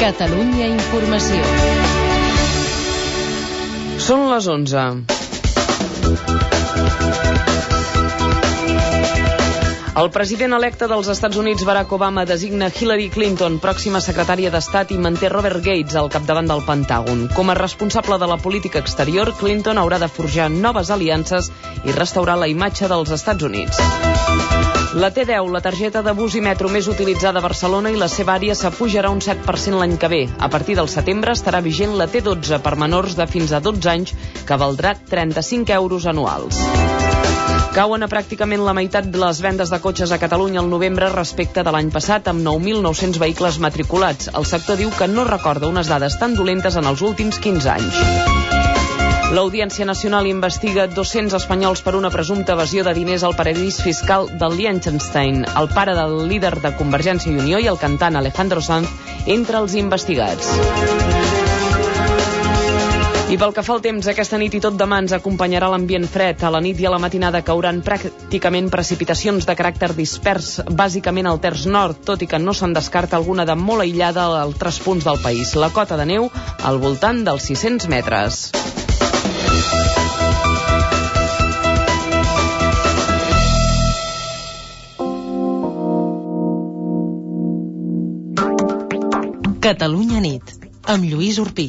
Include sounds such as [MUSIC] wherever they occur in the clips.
Catalunya Informació. Són les 11. El president electe dels Estats Units, Barack Obama, designa Hillary Clinton, pròxima secretària d'Estat, i manté Robert Gates al capdavant del Pentàgon. Com a responsable de la política exterior, Clinton haurà de forjar noves aliances i restaurar la imatge dels Estats Units. La T10, la targeta de bus i metro més utilitzada a Barcelona i la seva àrea s'apujarà un 7% l'any que ve. A partir del setembre estarà vigent la T12 per menors de fins a 12 anys, que valdrà 35 euros anuals. Cauen a pràcticament la meitat de les vendes de cotxes a Catalunya al novembre respecte de l'any passat, amb 9.900 vehicles matriculats. El sector diu que no recorda unes dades tan dolentes en els últims 15 anys. L'Audiència Nacional investiga 200 espanyols per una presumpta evasió de diners al paradís fiscal del Liechtenstein. El pare del líder de Convergència i Unió i el cantant Alejandro Sanz entre els investigats. I pel que fa al temps, aquesta nit i tot demà ens acompanyarà l'ambient fred. A la nit i a la matinada cauran pràcticament precipitacions de caràcter dispers, bàsicament al terç nord, tot i que no se'n descarta alguna de molt aïllada a altres punts del país. La cota de neu al voltant dels 600 metres. Catalunya nit, amb Lluís Urpí.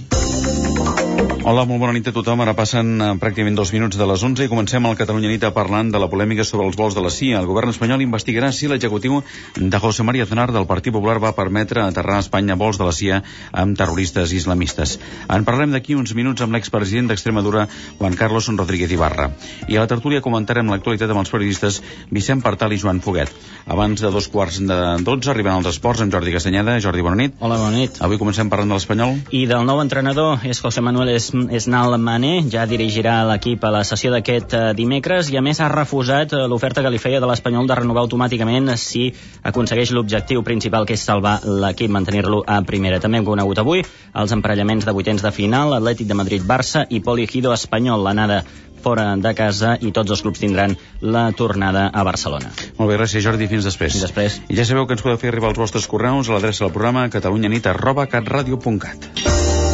Hola, molt bona nit a tothom. Ara passen eh, pràcticament dos minuts de les 11 i comencem el Catalunya Nit parlant de la polèmica sobre els vols de la CIA. El govern espanyol investigarà si l'executiu de José María Aznar del Partit Popular va permetre aterrar a Espanya vols de la CIA amb terroristes islamistes. En parlem d'aquí uns minuts amb l'expresident d'Extremadura, Juan Carlos Rodríguez Ibarra. I a la tertúlia comentarem l'actualitat amb els periodistes Vicent Partal i Joan Foguet. Abans de dos quarts de dotze arriben els esports amb Jordi Castanyeda. Jordi, bona nit. Hola, bona nit. Avui comencem parlant de l'Espanyol. I del nou entrenador és José Manuel Esnal Mané, ja dirigirà l'equip a la sessió d'aquest eh, dimecres i a més ha refusat eh, l'oferta que li feia de l'Espanyol de renovar automàticament si aconsegueix l'objectiu principal que és salvar l'equip, mantenir-lo a primera. També hem conegut avui els emparellaments de vuitens de final, Atlètic de Madrid-Barça i Poligido Espanyol, l'anada fora de casa i tots els clubs tindran la tornada a Barcelona. Molt bé, gràcies Jordi, fins després. Fins després. I ja sabeu que ens podeu fer arribar els vostres correus a l'adreça del programa catalunyanit arroba catradio.cat.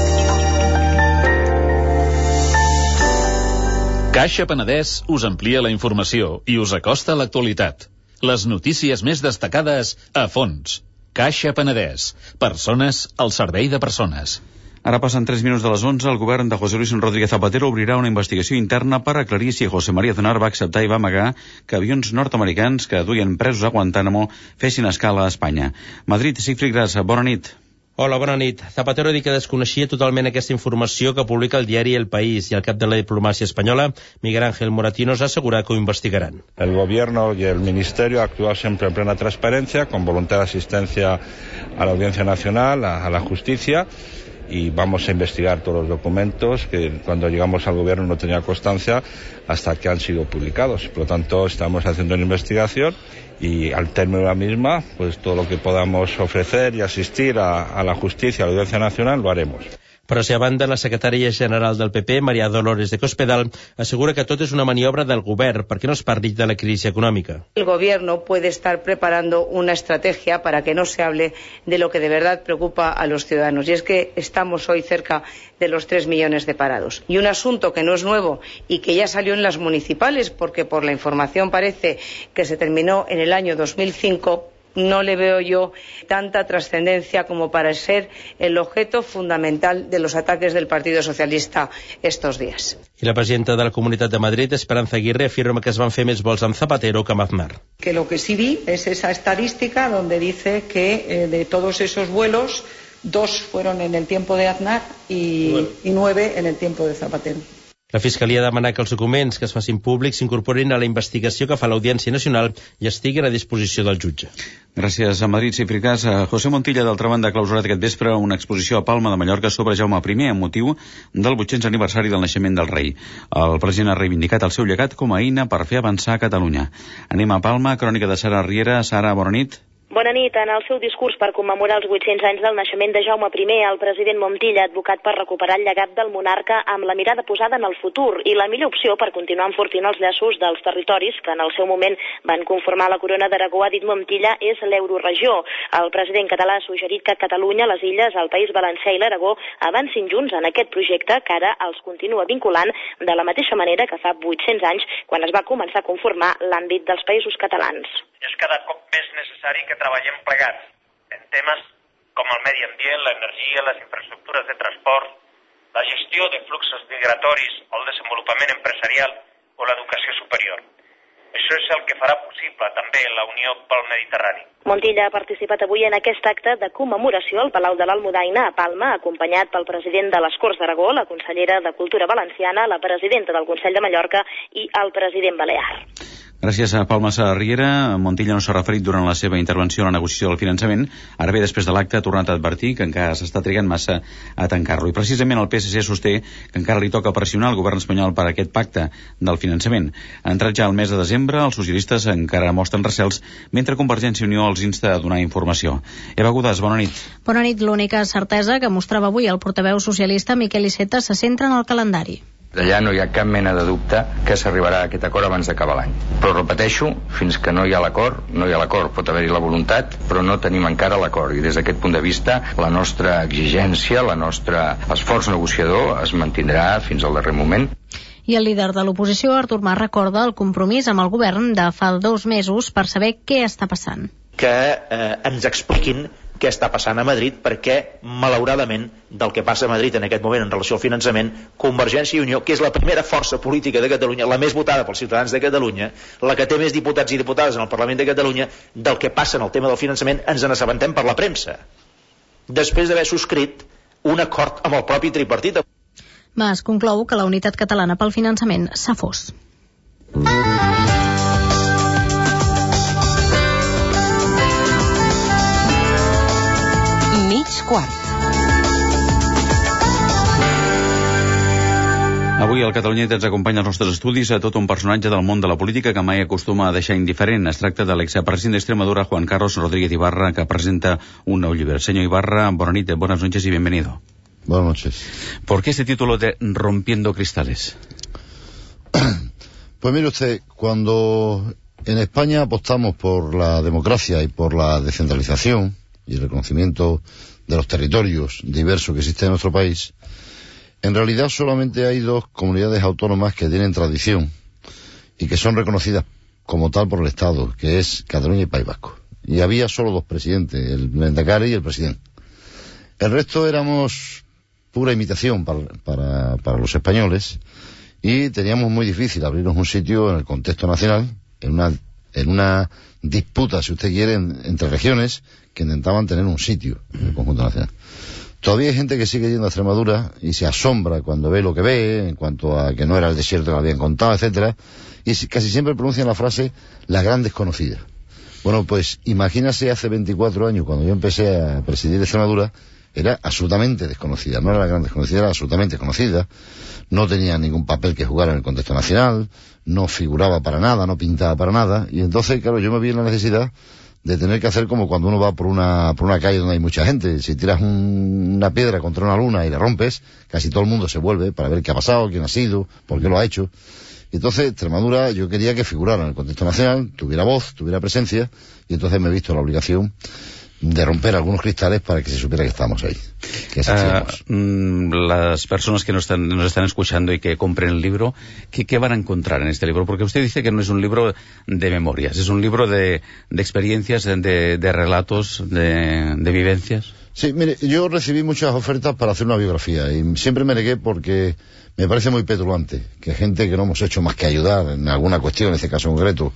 Caixa Penedès us amplia la informació i us acosta a l'actualitat. Les notícies més destacades a fons. Caixa Penedès. Persones al servei de persones. Ara passen 3 minuts de les 11. El govern de José Luis Rodríguez Zapatero obrirà una investigació interna per aclarir si José María Aznar va acceptar i va amagar que avions nord-americans que duien presos a Guantánamo fessin escala a Espanya. Madrid, Sigfrid Gras, bona nit. Hola, bona nit. Zapatero dit que desconeixia totalment aquesta informació que publica el diari El País i el cap de la diplomàcia espanyola, Miguel Ángel Moratinos, ha assegurat que ho investigaran. El gobierno y el ministerio actuado siempre en plena transparencia, con voluntad de asistencia a la Audiencia Nacional, a, a la justicia, y vamos a investigar todos los documentos que cuando llegamos al gobierno no tenía constancia hasta que han sido publicados. Por lo tanto, estamos haciendo una investigación y al término de la misma, pues todo lo que podamos ofrecer y asistir a, la justicia, a la Audiencia Nacional, lo haremos. Però si a banda la secretària general del PP, María Dolores de Cospedal, assegura que tot és una maniobra del govern perquè no es parli de la crisi econòmica. El gobierno puede estar preparando una estrategia para que no se hable de lo que de verdad preocupa a los ciudadanos y es que estamos hoy cerca de los tres millones de parados. Y un asunto que no es nuevo y que ya salió en las municipales porque por la información parece que se terminó en el año 2005 no le veo yo tanta trascendencia como para ser el objeto fundamental de los ataques del Partido Socialista estos días. I la presidenta de la Comunitat de Madrid, Esperanza Aguirre, afirma que es van fer més vols amb Zapatero que amb Aznar. Que lo que sí vi es esa estadística donde dice que eh, de todos esos vuelos, dos fueron en el tiempo de Aznar y, y nueve en el tiempo de Zapatero. La Fiscalia ha demanat que els documents que es facin públics s'incorporin a la investigació que fa l'Audiència Nacional i estiguin a disposició del jutge. Gràcies a Madrid, Cifricàs. José Montilla, d'altra banda, ha clausurat aquest vespre una exposició a Palma de Mallorca sobre Jaume I amb motiu del 800 aniversari del naixement del rei. El president ha reivindicat el seu llegat com a eina per fer avançar Catalunya. Anem a Palma, crònica de Sara Riera. Sara, bona nit. Bona nit. En el seu discurs per commemorar els 800 anys del naixement de Jaume I, el president Montilla ha advocat per recuperar el llegat del monarca amb la mirada posada en el futur i la millor opció per continuar enfortint els llaços dels territoris que en el seu moment van conformar la corona d'Aragó, ha dit Montilla, és l'euroregió. El president català ha suggerit que Catalunya, les illes, el País Valencià i l'Aragó avancin junts en aquest projecte que ara els continua vinculant de la mateixa manera que fa 800 anys quan es va començar a conformar l'àmbit dels països catalans. És cada cop més necessari que treballem plegats en temes com el medi ambient, l'energia, les infraestructures de transport, la gestió de fluxos migratoris el desenvolupament empresarial o l'educació superior. Això és el que farà possible també la Unió pel Mediterrani. Montilla ha participat avui en aquest acte de commemoració al Palau de l'Almudaina a Palma, acompanyat pel president de les Corts d'Aragó, la consellera de Cultura Valenciana, la presidenta del Consell de Mallorca i el president Balear. Gràcies a Palma Riera. Montilla no s'ha referit durant la seva intervenció a la negociació del finançament. Ara bé, després de l'acte, ha tornat a advertir que encara s'està trigant massa a tancar-lo. I precisament el PSC sosté que encara li toca pressionar el govern espanyol per aquest pacte del finançament. Entrat ja el mes de desembre, els socialistes encara mostren recels, mentre Convergència i Unió els insta a donar informació. Eva Godàs, bona nit. Bona nit. L'única certesa que mostrava avui el portaveu socialista Miquel Iceta se centra en el calendari. D'allà no hi ha cap mena de dubte que s'arribarà a aquest acord abans d'acabar l'any. Però repeteixo, fins que no hi ha l'acord, no hi ha l'acord. Pot haver-hi la voluntat, però no tenim encara l'acord. I des d'aquest punt de vista, la nostra exigència, la nostra esforç negociador es mantindrà fins al darrer moment. I el líder de l'oposició, Artur Mas, recorda el compromís amb el govern de fa dos mesos per saber què està passant. Que eh, ens expliquin què està passant a Madrid perquè, malauradament, del que passa a Madrid en aquest moment en relació al finançament, Convergència i Unió, que és la primera força política de Catalunya, la més votada pels ciutadans de Catalunya, la que té més diputats i diputades en el Parlament de Catalunya, del que passa en el tema del finançament ens n'assabentem per la premsa. Després d'haver subscrit un acord amb el propi tripartit. Mas conclou que la unitat catalana pel finançament s'ha fos. Quart. Avui al Catalunya ens acompanya als nostres estudis a tot un personatge del món de la política que mai acostuma a deixar indiferent. Es tracta de l'expresident d'Extremadura, Juan Carlos Rodríguez Ibarra, que presenta un nou llibre. Senyor Ibarra, bona nit, buenas noches y bienvenido. Buenas noches. ¿Por qué este título de Rompiendo Cristales? [CLEARS THROAT] Pues mire usted, cuando en España apostamos por la democracia y por la descentralización y el reconocimiento de los territorios diversos que existen en nuestro país, en realidad solamente hay dos comunidades autónomas que tienen tradición y que son reconocidas como tal por el Estado, que es Cataluña y País Vasco. Y había solo dos presidentes, el Mendacari y el presidente. El resto éramos pura imitación para, para, los españoles y teníamos muy difícil abrirnos un sitio en el contexto nacional, en una, en una disputa, si usted quiere, entre regiones que intentaban tener un sitio en el conjunto nacional. Todavía hay gente que sigue yendo a Extremadura y se asombra cuando ve lo que ve, en cuanto a que no era el desierto que le habían contado, etcétera, y casi siempre pronuncian la frase la gran desconocida. Bueno, pues imagínase hace 24 años, cuando yo empecé a presidir Extremadura, era absolutamente desconocida, no era la gran desconocida, era absolutamente conocida, no tenía ningún papel que jugar en el contexto nacional, no figuraba para nada, no pintaba para nada, y entonces, claro, yo me vi en la necesidad de tener que hacer como cuando uno va por una, por una calle donde hay mucha gente. Si tiras una piedra contra una luna y la rompes, casi todo el mundo se vuelve para ver qué ha pasado, quién ha sido, por qué lo ha hecho. Entonces, Extremadura yo quería que figurara en el contexto nacional, tuviera voz, tuviera presencia, y entonces me he visto la obligación de romper algunos cristales para que se supiera que estamos ahí. Que uh, las personas que nos están, nos están escuchando y que compren el libro, ¿qué, ¿qué, van a encontrar en este libro? Porque usted dice que no es un libro de memorias, es un libro de, de experiencias, de, de relatos, de, de, vivencias. Sí, mire, yo recibí muchas ofertas para hacer una biografía y siempre me negué porque me parece muy petulante que gente que no hemos hecho más que ayudar en alguna cuestión, en este caso concreto,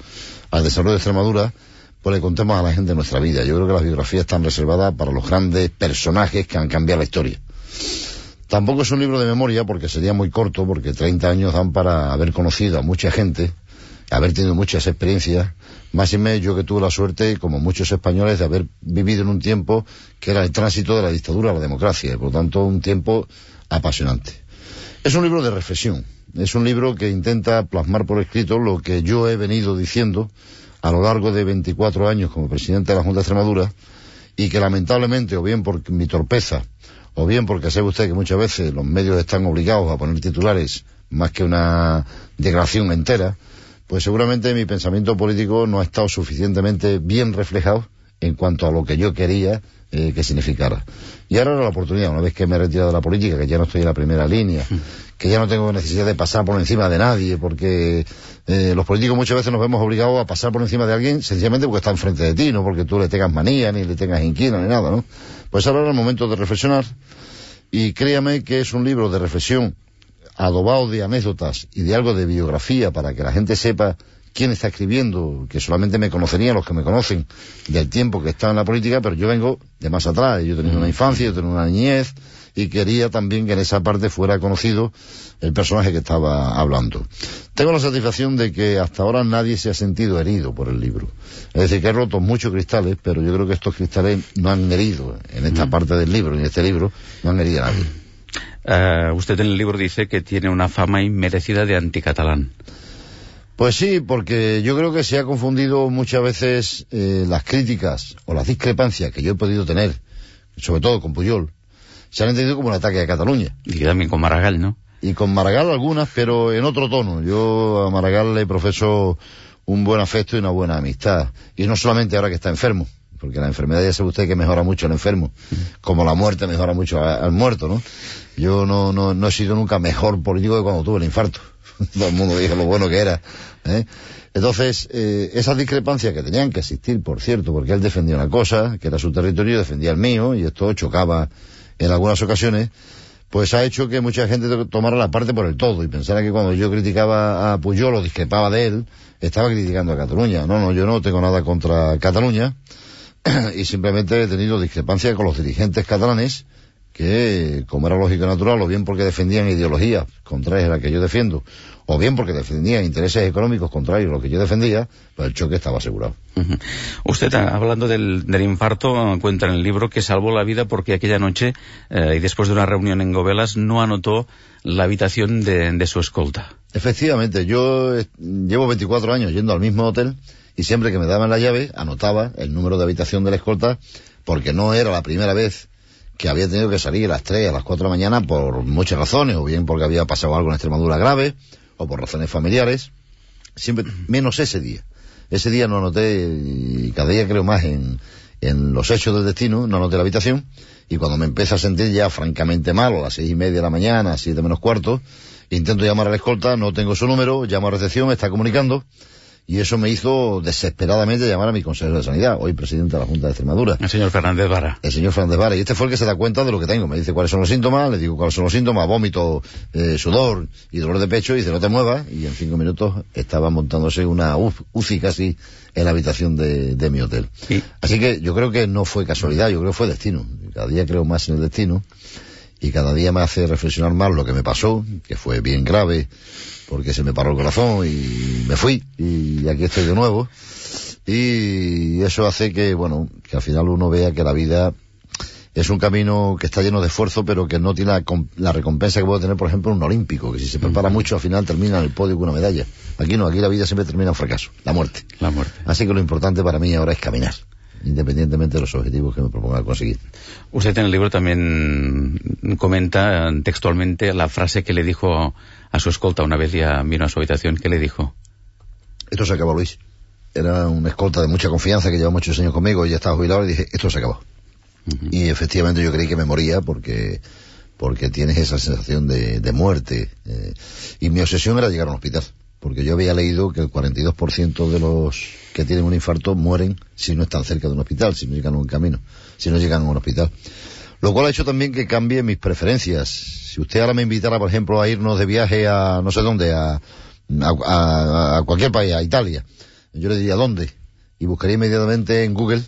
al desarrollo de Extremadura, pues le contemos a la gente nuestra vida. Yo creo que las biografías están reservadas para los grandes personajes que han cambiado la historia. Tampoco es un libro de memoria porque sería muy corto, porque 30 años dan para haber conocido a mucha gente, haber tenido muchas experiencias, más y menos yo que tuve la suerte, como muchos españoles, de haber vivido en un tiempo que era el tránsito de la dictadura a la democracia, por lo tanto un tiempo apasionante. Es un libro de reflexión, es un libro que intenta plasmar por escrito lo que yo he venido diciendo a lo largo de 24 años como presidente de la Junta de Extremadura y que lamentablemente, o bien por mi torpeza, o bien porque sabe usted que muchas veces los medios están obligados a poner titulares más que una declaración entera, pues seguramente mi pensamiento político no ha estado suficientemente bien reflejado en cuanto a lo que yo quería eh, que significara. Y ahora era la oportunidad, una vez que me he retirado de la política, que ya no estoy en la primera línea, que ya no tengo necesidad de pasar por encima de nadie, porque eh, los políticos muchas veces nos vemos obligados a pasar por encima de alguien sencillamente porque está enfrente de ti, no porque tú le tengas manía, ni le tengas inquina, ni nada, ¿no? Pues ahora era el momento de reflexionar, y créame que es un libro de reflexión adobado de anécdotas y de algo de biografía para que la gente sepa quién está escribiendo, que solamente me conocerían los que me conocen del tiempo que estaba en la política, pero yo vengo de más atrás. Yo he tenido una infancia, yo he tenido una niñez y quería también que en esa parte fuera conocido el personaje que estaba hablando. Tengo la satisfacción de que hasta ahora nadie se ha sentido herido por el libro. Es decir, que he roto muchos cristales, pero yo creo que estos cristales no han herido en esta parte del libro, en este libro, no han herido a nadie. Eh, usted en el libro dice que tiene una fama inmerecida de anticatalán. Pues sí, porque yo creo que se ha confundido muchas veces eh, las críticas o las discrepancias que yo he podido tener, sobre todo con Puyol, se han entendido como un ataque a Cataluña. Y también con Maragall, ¿no? Y con Maragall algunas, pero en otro tono. Yo a Maragall le profeso un buen afecto y una buena amistad. Y no solamente ahora que está enfermo, porque la enfermedad ya sabe usted que mejora mucho al enfermo, como la muerte mejora mucho al muerto, ¿no? Yo no, no, no he sido nunca mejor político que cuando tuve el infarto. [LAUGHS] Todo el mundo dijo lo bueno que era. ¿eh? Entonces, eh, esas discrepancias que tenían que existir, por cierto, porque él defendía una cosa, que era su territorio, defendía el mío, y esto chocaba en algunas ocasiones, pues ha hecho que mucha gente tomara la parte por el todo y pensara que cuando yo criticaba a Puyol o discrepaba de él, estaba criticando a Cataluña. No, no, yo no tengo nada contra Cataluña [CLEARS THROAT] y simplemente he tenido discrepancias con los dirigentes catalanes que, como era lógico y natural, o bien porque defendían ideologías contrarias a la que yo defiendo, o bien porque defendían intereses económicos contrarios a lo que yo defendía, pues el choque estaba asegurado. Usted, hablando del, infarto, cuenta en el libro que salvó la vida porque aquella noche, eh, y después de una reunión en Gobelas, no anotó la habitación de, de su escolta. Efectivamente, yo eh, llevo 24 años yendo al mismo hotel y siempre que me daban la llave anotaba el número de habitación de la escolta porque no era la primera vez que había tenido que salir a las 3, a las 4 de la mañana por muchas razones, o bien porque había pasado algo en Extremadura grave, o por razones familiares, siempre, menos ese día. Ese día no anoté, y cada día creo más en, en los hechos del destino, no anoté la habitación, y cuando me empiezo a sentir ya francamente mal, a las seis y media de la mañana, siete menos cuarto, intento llamar a la escolta, no tengo su número, llamo a recepción, me está comunicando, y eso me hizo desesperadamente llamar a mi consejero de Sanidad, hoy presidente de la Junta de Extremadura. El señor Fernández Vara. El señor Fernández Vara. Y este fue el que se da cuenta de lo que tengo. Me dice cuáles son los síntomas, le digo cuáles son los síntomas, vómito, eh, sudor y dolor de pecho, y dice no te muevas. Y en cinco minutos estaba montándose una UCI casi en la habitación de, mi hotel. Así que yo creo que no fue casualidad, yo creo que fue destino. Cada día creo más en el destino y cada día me hace reflexionar más lo que me pasó, que fue bien grave, porque se me paró el corazón y me fui y aquí estoy de nuevo. Y eso hace que, bueno, que al final uno vea que la vida es un camino que está lleno de esfuerzo, pero que no tiene la, recompensa que puede tener, por ejemplo, un olímpico, que si se prepara mucho, al final termina en el podio con una medalla. Aquí no, aquí la vida siempre termina en fracaso, la muerte. La muerte. Así que lo importante para mí ahora es caminar independientemente de los objetivos que me proponga conseguir. Usted en el libro también comenta textualmente la frase que le dijo a su escolta una vez ya vino a su habitación. ¿Qué le dijo? Esto se acabó, Luis. Era una escolta de mucha confianza que lleva muchos años conmigo y ya estaba jubilado y dije, esto se acabó. Y efectivamente yo creí que me moría porque porque tienes esa sensación de, de muerte. Eh, y mi obsesión era llegar a un hospital porque yo había leído que el 42% de los que tienen un infarto mueren si no están cerca de un hospital, si no llegan a un camino, si no llegan a un hospital. Lo cual ha hecho también que cambie mis preferencias. Si usted ahora me invitara, por ejemplo, a irnos de viaje a no sé dónde, a, a, cualquier país, a Italia, yo le diría dónde y buscaría inmediatamente en Google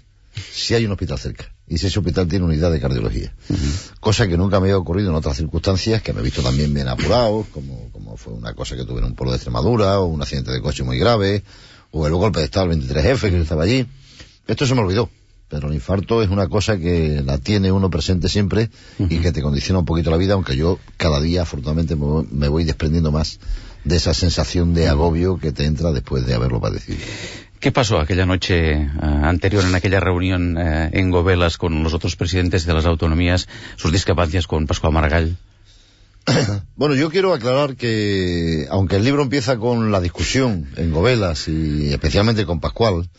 si hay un hospital cerca y si ese hospital tiene unidad de cardiología. Cosa que nunca me había ocurrido en otras circunstancias, que me he visto también bien apurado, como, como fue una cosa que tuve en un pueblo de Extremadura, o un accidente de coche muy grave, o el golpe de Estado del 23F, que estaba allí. Esto se me olvidó, pero el infarto es una cosa que la tiene uno presente siempre y que te condiciona un poquito la vida, aunque yo cada día, afortunadamente, me voy desprendiendo más de esa sensación de agobio que te entra después de haberlo padecido. ¿Qué pasó aquella noche eh, anterior en aquella reunión eh, en Gobelas con los otros presidentes de las autonomías, sus discrepancias con Pascual Maragall? [COUGHS] Bueno, yo quiero aclarar que, aunque el libro empieza con la discusión en Gobelas y especialmente con Pascual,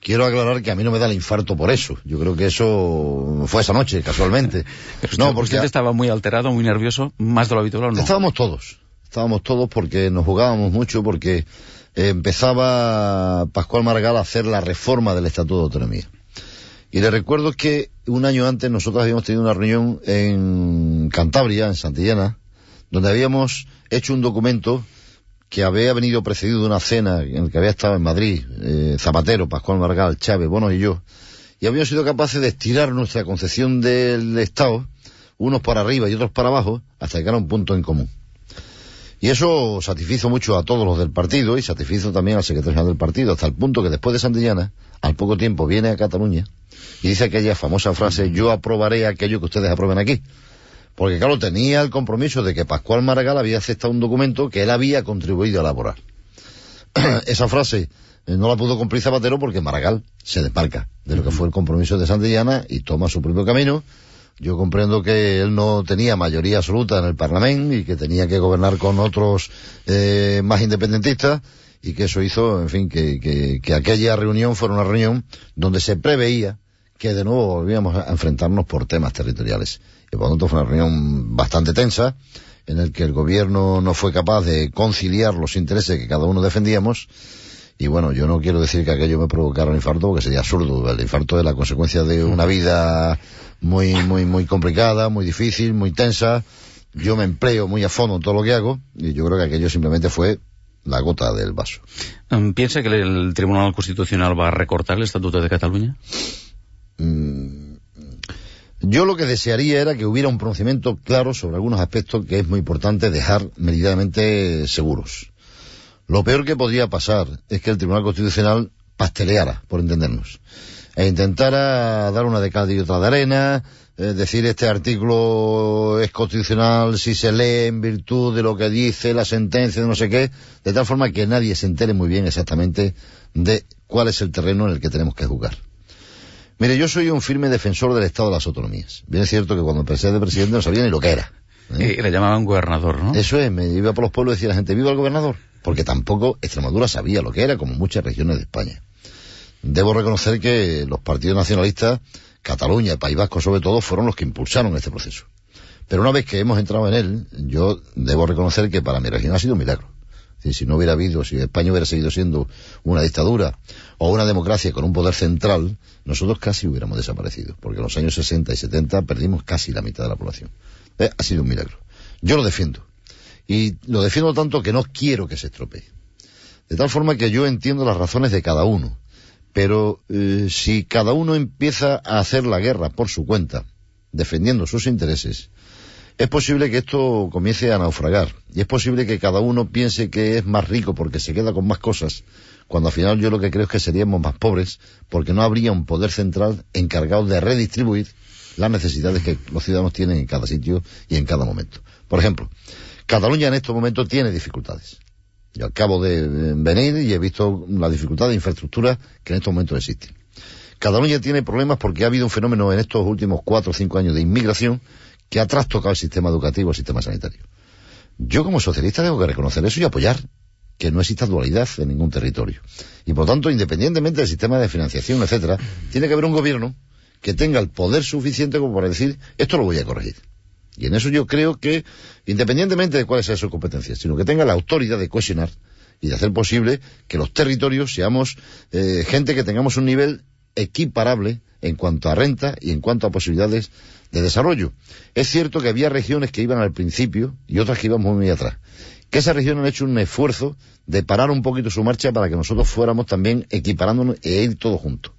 quiero aclarar que a mí no me da el infarto por eso. Yo creo que eso fue esa noche, casualmente. [LAUGHS] no, porque usted estaba muy alterado, muy nervioso, más de lo habitual, ¿o ¿no? Estábamos todos. Estábamos todos porque nos jugábamos mucho, porque empezaba Pascual Maragall a hacer la reforma del Estatuto de Autonomía. Y le recuerdo que un año antes nosotros habíamos tenido una reunión en Cantabria, en Santillana, donde habíamos hecho un documento que había venido precedido de una cena en el que había estado en Madrid, eh, Zapatero, Pascual Margal, Chávez, Bono y yo, y habíamos sido capaces de estirar nuestra concepción del Estado, unos para arriba y otros para abajo, hasta llegar a un punto en común. Y eso satisfizo mucho a todos los del partido y satisfizo también al secretario general del partido, hasta el punto que después de Santillana, al poco tiempo viene a Cataluña y dice aquella famosa frase, yo aprobaré aquello que ustedes aprueben aquí. Porque claro, tenía el compromiso de que Pascual Maragall había aceptado un documento que él había contribuido a elaborar. [CLEARS THROAT] Esa frase eh, no la pudo cumplir Zapatero porque Maragall se desmarca de lo que fue el compromiso de Santillana y toma su propio camino. Yo comprendo que él no tenía mayoría absoluta en el Parlamento y que tenía que gobernar con otros eh, más independentistas y que eso hizo, en fin, que, que, que aquella reunión fuera una reunión donde se preveía que de nuevo volvíamos a enfrentarnos por temas territoriales. Y por lo tanto fue una reunión bastante tensa, en el que el gobierno no fue capaz de conciliar los intereses que cada uno defendíamos. Y bueno, yo no quiero decir que aquello me provocara un infarto, porque sería absurdo. El infarto es la consecuencia de una vida muy, muy, muy complicada, muy difícil, muy tensa. Yo me empleo muy a fondo en todo lo que hago, y yo creo que aquello simplemente fue la gota del vaso. ¿Piensa que el Tribunal Constitucional va a recortar el Estatuto de Cataluña? Mm, yo lo que desearía era que hubiera un pronunciamiento claro sobre algunos aspectos que es muy importante dejar meridamente seguros. Lo peor que podría pasar es que el Tribunal Constitucional pasteleara, por entendernos, e intentara dar una de cal y otra de arena, decir este artículo es constitucional si se lee en virtud de lo que dice la sentencia de no sé qué, de tal forma que nadie se entere muy bien exactamente de cuál es el terreno en el que tenemos que jugar. Mire, yo soy un firme defensor del Estado de las autonomías. Bien es cierto que cuando empecé de presidente no sabía ni lo que era. ¿eh? Y le llamaban gobernador, ¿no? Eso es, me iba por los pueblos y decía la gente, viva el gobernador. Porque tampoco Extremadura sabía lo que era, como muchas regiones de España. Debo reconocer que los partidos nacionalistas, Cataluña, y País Vasco sobre todo, fueron los que impulsaron este proceso. Pero una vez que hemos entrado en él, yo debo reconocer que para mi región ha sido un milagro si no hubiera habido, si España hubiera seguido siendo una dictadura o una democracia con un poder central, nosotros casi hubiéramos desaparecido, porque en los años 60 y 70 perdimos casi la mitad de la población. Eh, ha sido un milagro. Yo lo defiendo. Y lo defiendo tanto que no quiero que se estropee. De tal forma que yo entiendo las razones de cada uno. Pero eh, si cada uno empieza a hacer la guerra por su cuenta, defendiendo sus intereses, es posible que esto comience a naufragar y es posible que cada uno piense que es más rico porque se queda con más cosas, cuando al final yo lo que creo es que seríamos más pobres porque no habría un poder central encargado de redistribuir las necesidades que los ciudadanos tienen en cada sitio y en cada momento. Por ejemplo, Cataluña en estos momentos tiene dificultades. Yo acabo de venir y he visto la dificultad de infraestructura que en estos momentos existen. Cataluña tiene problemas porque ha habido un fenómeno en estos últimos cuatro o cinco años de inmigración que ha trastocado el sistema educativo, el sistema sanitario. Yo como socialista tengo que reconocer eso y apoyar que no exista dualidad en ningún territorio. Y por tanto, independientemente del sistema de financiación, etcétera, tiene que haber un gobierno que tenga el poder suficiente como para decir, esto lo voy a corregir. Y en eso yo creo que, independientemente de cuáles sean sus competencias, sino que tenga la autoridad de cohesionar y de hacer posible que los territorios seamos eh, gente que tengamos un nivel equiparable en cuanto a renta y en cuanto a posibilidades de desarrollo. Es cierto que había regiones que iban al principio y otras que iban muy, muy atrás. Que esas regiones han hecho un esfuerzo de parar un poquito su marcha para que nosotros fuéramos también equiparándonos e ir todos juntos.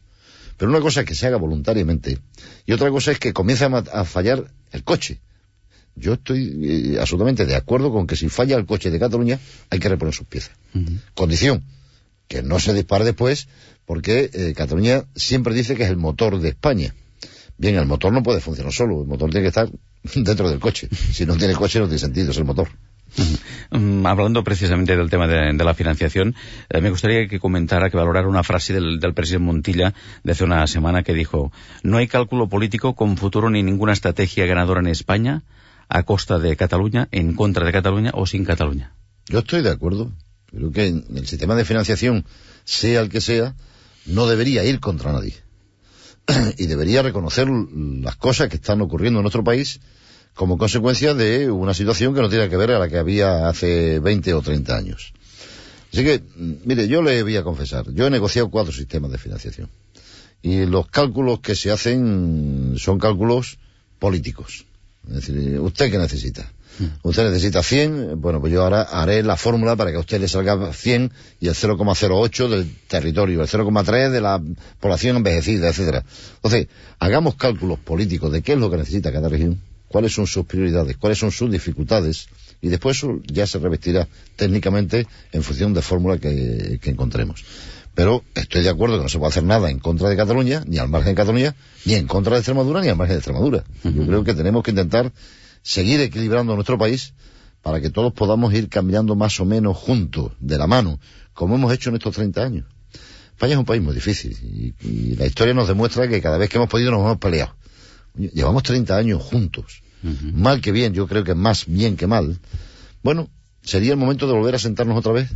Pero una cosa es que se haga voluntariamente y otra cosa es que comience a, fallar el coche. Yo estoy eh, absolutamente de acuerdo con que si falla el coche de Cataluña hay que reponer sus piezas. Condición, que no se dispare después porque eh, Cataluña siempre dice que es el motor de España. Bien, el motor no puede funcionar solo, el motor tiene que estar [LAUGHS] dentro del coche. Si no tiene coche no tiene sentido, es el motor. Mm, hablando precisamente del tema de, de la financiación, eh, me gustaría que comentara, que valorara una frase del, del presidente Montilla de hace una semana que dijo, no hay cálculo político con futuro ni ninguna estrategia ganadora en España a costa de Cataluña, en contra de Cataluña o sin Cataluña. Yo estoy de acuerdo. Creo que el sistema de financiación, sea el que sea, no debería ir contra nadie. [CLEARS THROAT] y debería reconocer las cosas que están ocurriendo en nuestro país como consecuencia de una situación que no tiene que ver a la que había hace 20 o 30 años. Así que, mire, yo le voy a confesar, yo he negociado cuatro sistemas de financiación. Y los cálculos que se hacen son cálculos políticos. Es decir, ¿usted qué necesita? Usted necesita 100, bueno, pues yo ahora haré la fórmula para que a usted le salga 100 y el 0,08 del territorio, el 0,3 de la población envejecida, etcétera. Entonces, hagamos cálculos políticos de qué es lo que necesita cada región, cuáles son sus prioridades, cuáles son sus dificultades, y después ya se revestirá técnicamente en función de fórmula que, que encontremos. Pero estoy de acuerdo que no se puede hacer nada en contra de Cataluña, ni al margen de Cataluña, ni en contra de Extremadura, ni al margen de Extremadura. Yo creo que tenemos que intentar seguir equilibrando nuestro país para que todos podamos ir cambiando más o menos juntos, de la mano, como hemos hecho en estos 30 años. España es un país muy difícil y, y la historia nos demuestra que cada vez que hemos podido nos hemos peleado. Llevamos 30 años juntos. Mal que bien, yo creo que más bien que mal. Bueno, sería el momento de volver a sentarnos otra vez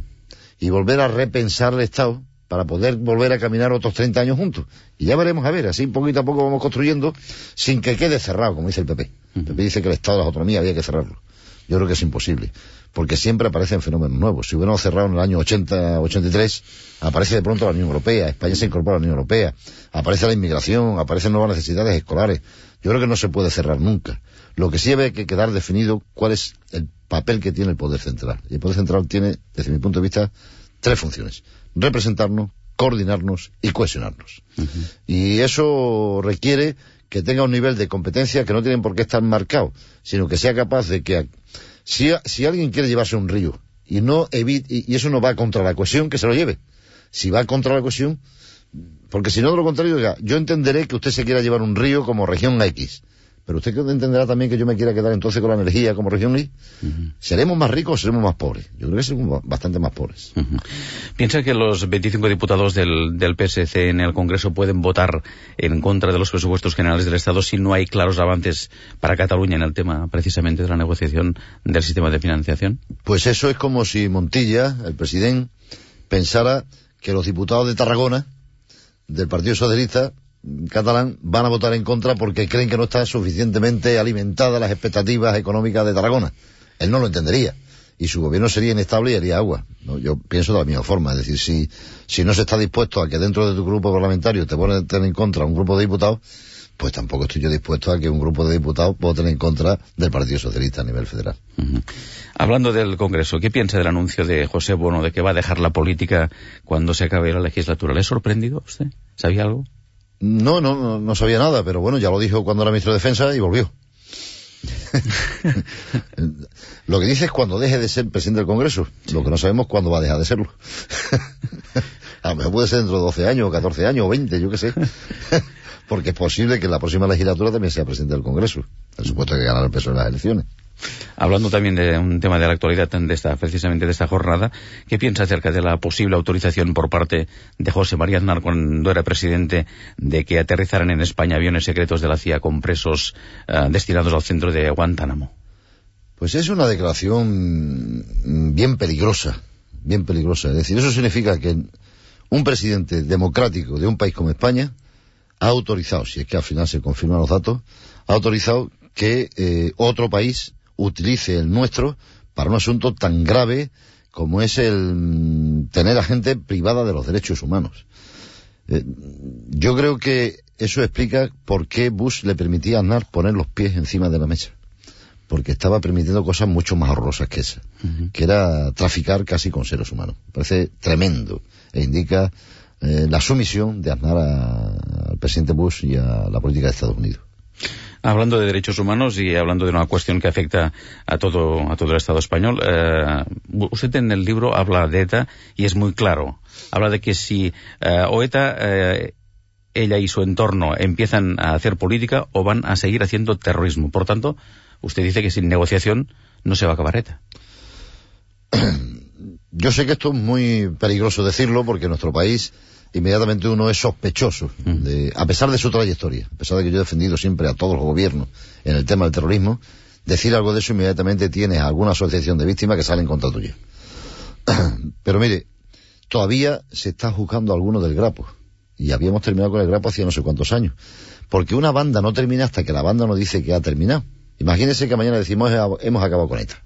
y volver a repensar el Estado para poder volver a caminar otros 30 años juntos. Y ya veremos a ver, así poquito a poco vamos construyendo sin que quede cerrado, como dice el PP. El PP dice que el Estado de la autonomía había que cerrarlo. Yo creo que es imposible, porque siempre aparecen fenómenos nuevos. Si hubiéramos cerrado en el año 80, 83, aparece de pronto la Unión Europea, España se incorpora a la Unión Europea, aparece la inmigración, aparecen nuevas necesidades escolares. Yo creo que no se puede cerrar nunca. Lo que sí debe que quedar definido cuál es el papel que tiene el Poder Central. Y el Poder Central tiene, desde mi punto de vista, tres funciones. Representarnos, coordinarnos y cohesionarnos. Uh -huh. Y eso requiere que tenga un nivel de competencia que no tienen por qué estar marcado, sino que sea capaz de que si, si alguien quiere llevarse un río y no evite, y, y eso no va contra la cohesión, que se lo lleve. Si va contra la cohesión, porque si no de lo contrario, yo entenderé que usted se quiera llevar un río como región X, pero usted entenderá también que yo me quiera quedar entonces con la energía como región Y. Uh -huh. ¿Seremos más ricos o seremos más pobres? Yo creo que seremos bastante más pobres. Uh -huh. ¿Piensa que los 25 diputados del, del PSC en el Congreso pueden votar en contra de los presupuestos generales del Estado si no hay claros avances para Cataluña en el tema precisamente de la negociación del sistema de financiación? Pues eso es como si Montilla, el presidente, pensara que los diputados de Tarragona, del Partido Socialista, catalán van a votar en contra porque creen que no están suficientemente alimentadas las expectativas económicas de Tarragona. Él no lo entendería. Y su gobierno sería inestable y haría agua. ¿no? Yo pienso de la misma forma. Es decir, si, si no se está dispuesto a que dentro de tu grupo parlamentario te voten en contra un grupo de diputados, pues tampoco estoy yo dispuesto a que un grupo de diputados voten en contra del Partido Socialista a nivel federal. Hablando del Congreso, ¿qué piensa del anuncio de José Bono de que va a dejar la política cuando se acabe la legislatura? ¿Le ha sorprendido usted? ¿Sabía algo? No, no, no sabía nada, pero bueno, ya lo dijo cuando era ministro de Defensa y volvió. [LAUGHS] lo que dice es cuando deje de ser presidente del Congreso. Lo que no sabemos cuándo va a dejar de serlo. [LAUGHS] a lo mejor puede ser dentro de 12 años, o 14 años, o 20, yo qué sé. [LAUGHS] Porque es posible que en la próxima legislatura también sea presidente del Congreso. Por supuesto que ganar el peso en las elecciones. Hablando también de un tema de la actualidad de esta, precisamente de esta jornada, ¿qué piensa acerca de la posible autorización por parte de José María Aznar cuando era presidente de que aterrizaran en España aviones secretos de la CIA con presos uh, destinados al centro de Guantánamo? Pues es una declaración bien peligrosa, bien peligrosa. Es decir, eso significa que un presidente democrático de un país como España ha autorizado, si es que al final se confirman los datos, ha autorizado que eh, otro país utilice el nuestro para un asunto tan grave como es el tener a gente privada de los derechos humanos. Eh, yo creo que eso explica por qué Bush le permitía a Aznar poner los pies encima de la mesa. Porque estaba permitiendo cosas mucho más horrorosas que esa, uh -huh. que era traficar casi con seres humanos. Parece tremendo e indica eh, la sumisión de Aznar a, al presidente Bush y a la política de Estados Unidos. Hablando de derechos humanos y hablando de una cuestión que afecta a todo, a todo el Estado español, eh, usted en el libro habla de ETA y es muy claro. Habla de que si eh, o ETA, eh, ella y su entorno empiezan a hacer política o van a seguir haciendo terrorismo. Por tanto, usted dice que sin negociación no se va a acabar ETA. [CLEARS THROAT] Yo sé que esto es muy peligroso decirlo porque en nuestro país inmediatamente uno es sospechoso, de, a pesar de su trayectoria, a pesar de que yo he defendido siempre a todos los gobiernos en el tema del terrorismo, decir algo de eso inmediatamente tienes alguna asociación de víctimas que salen contra tuya. [CLEARS THROAT] Pero mire, todavía se está juzgando a alguno del grapo. Y habíamos terminado con el grapo hacía no sé cuántos años. Porque una banda no termina hasta que la banda no dice que ha terminado. Imagínense que mañana decimos hemos acabado con ETA.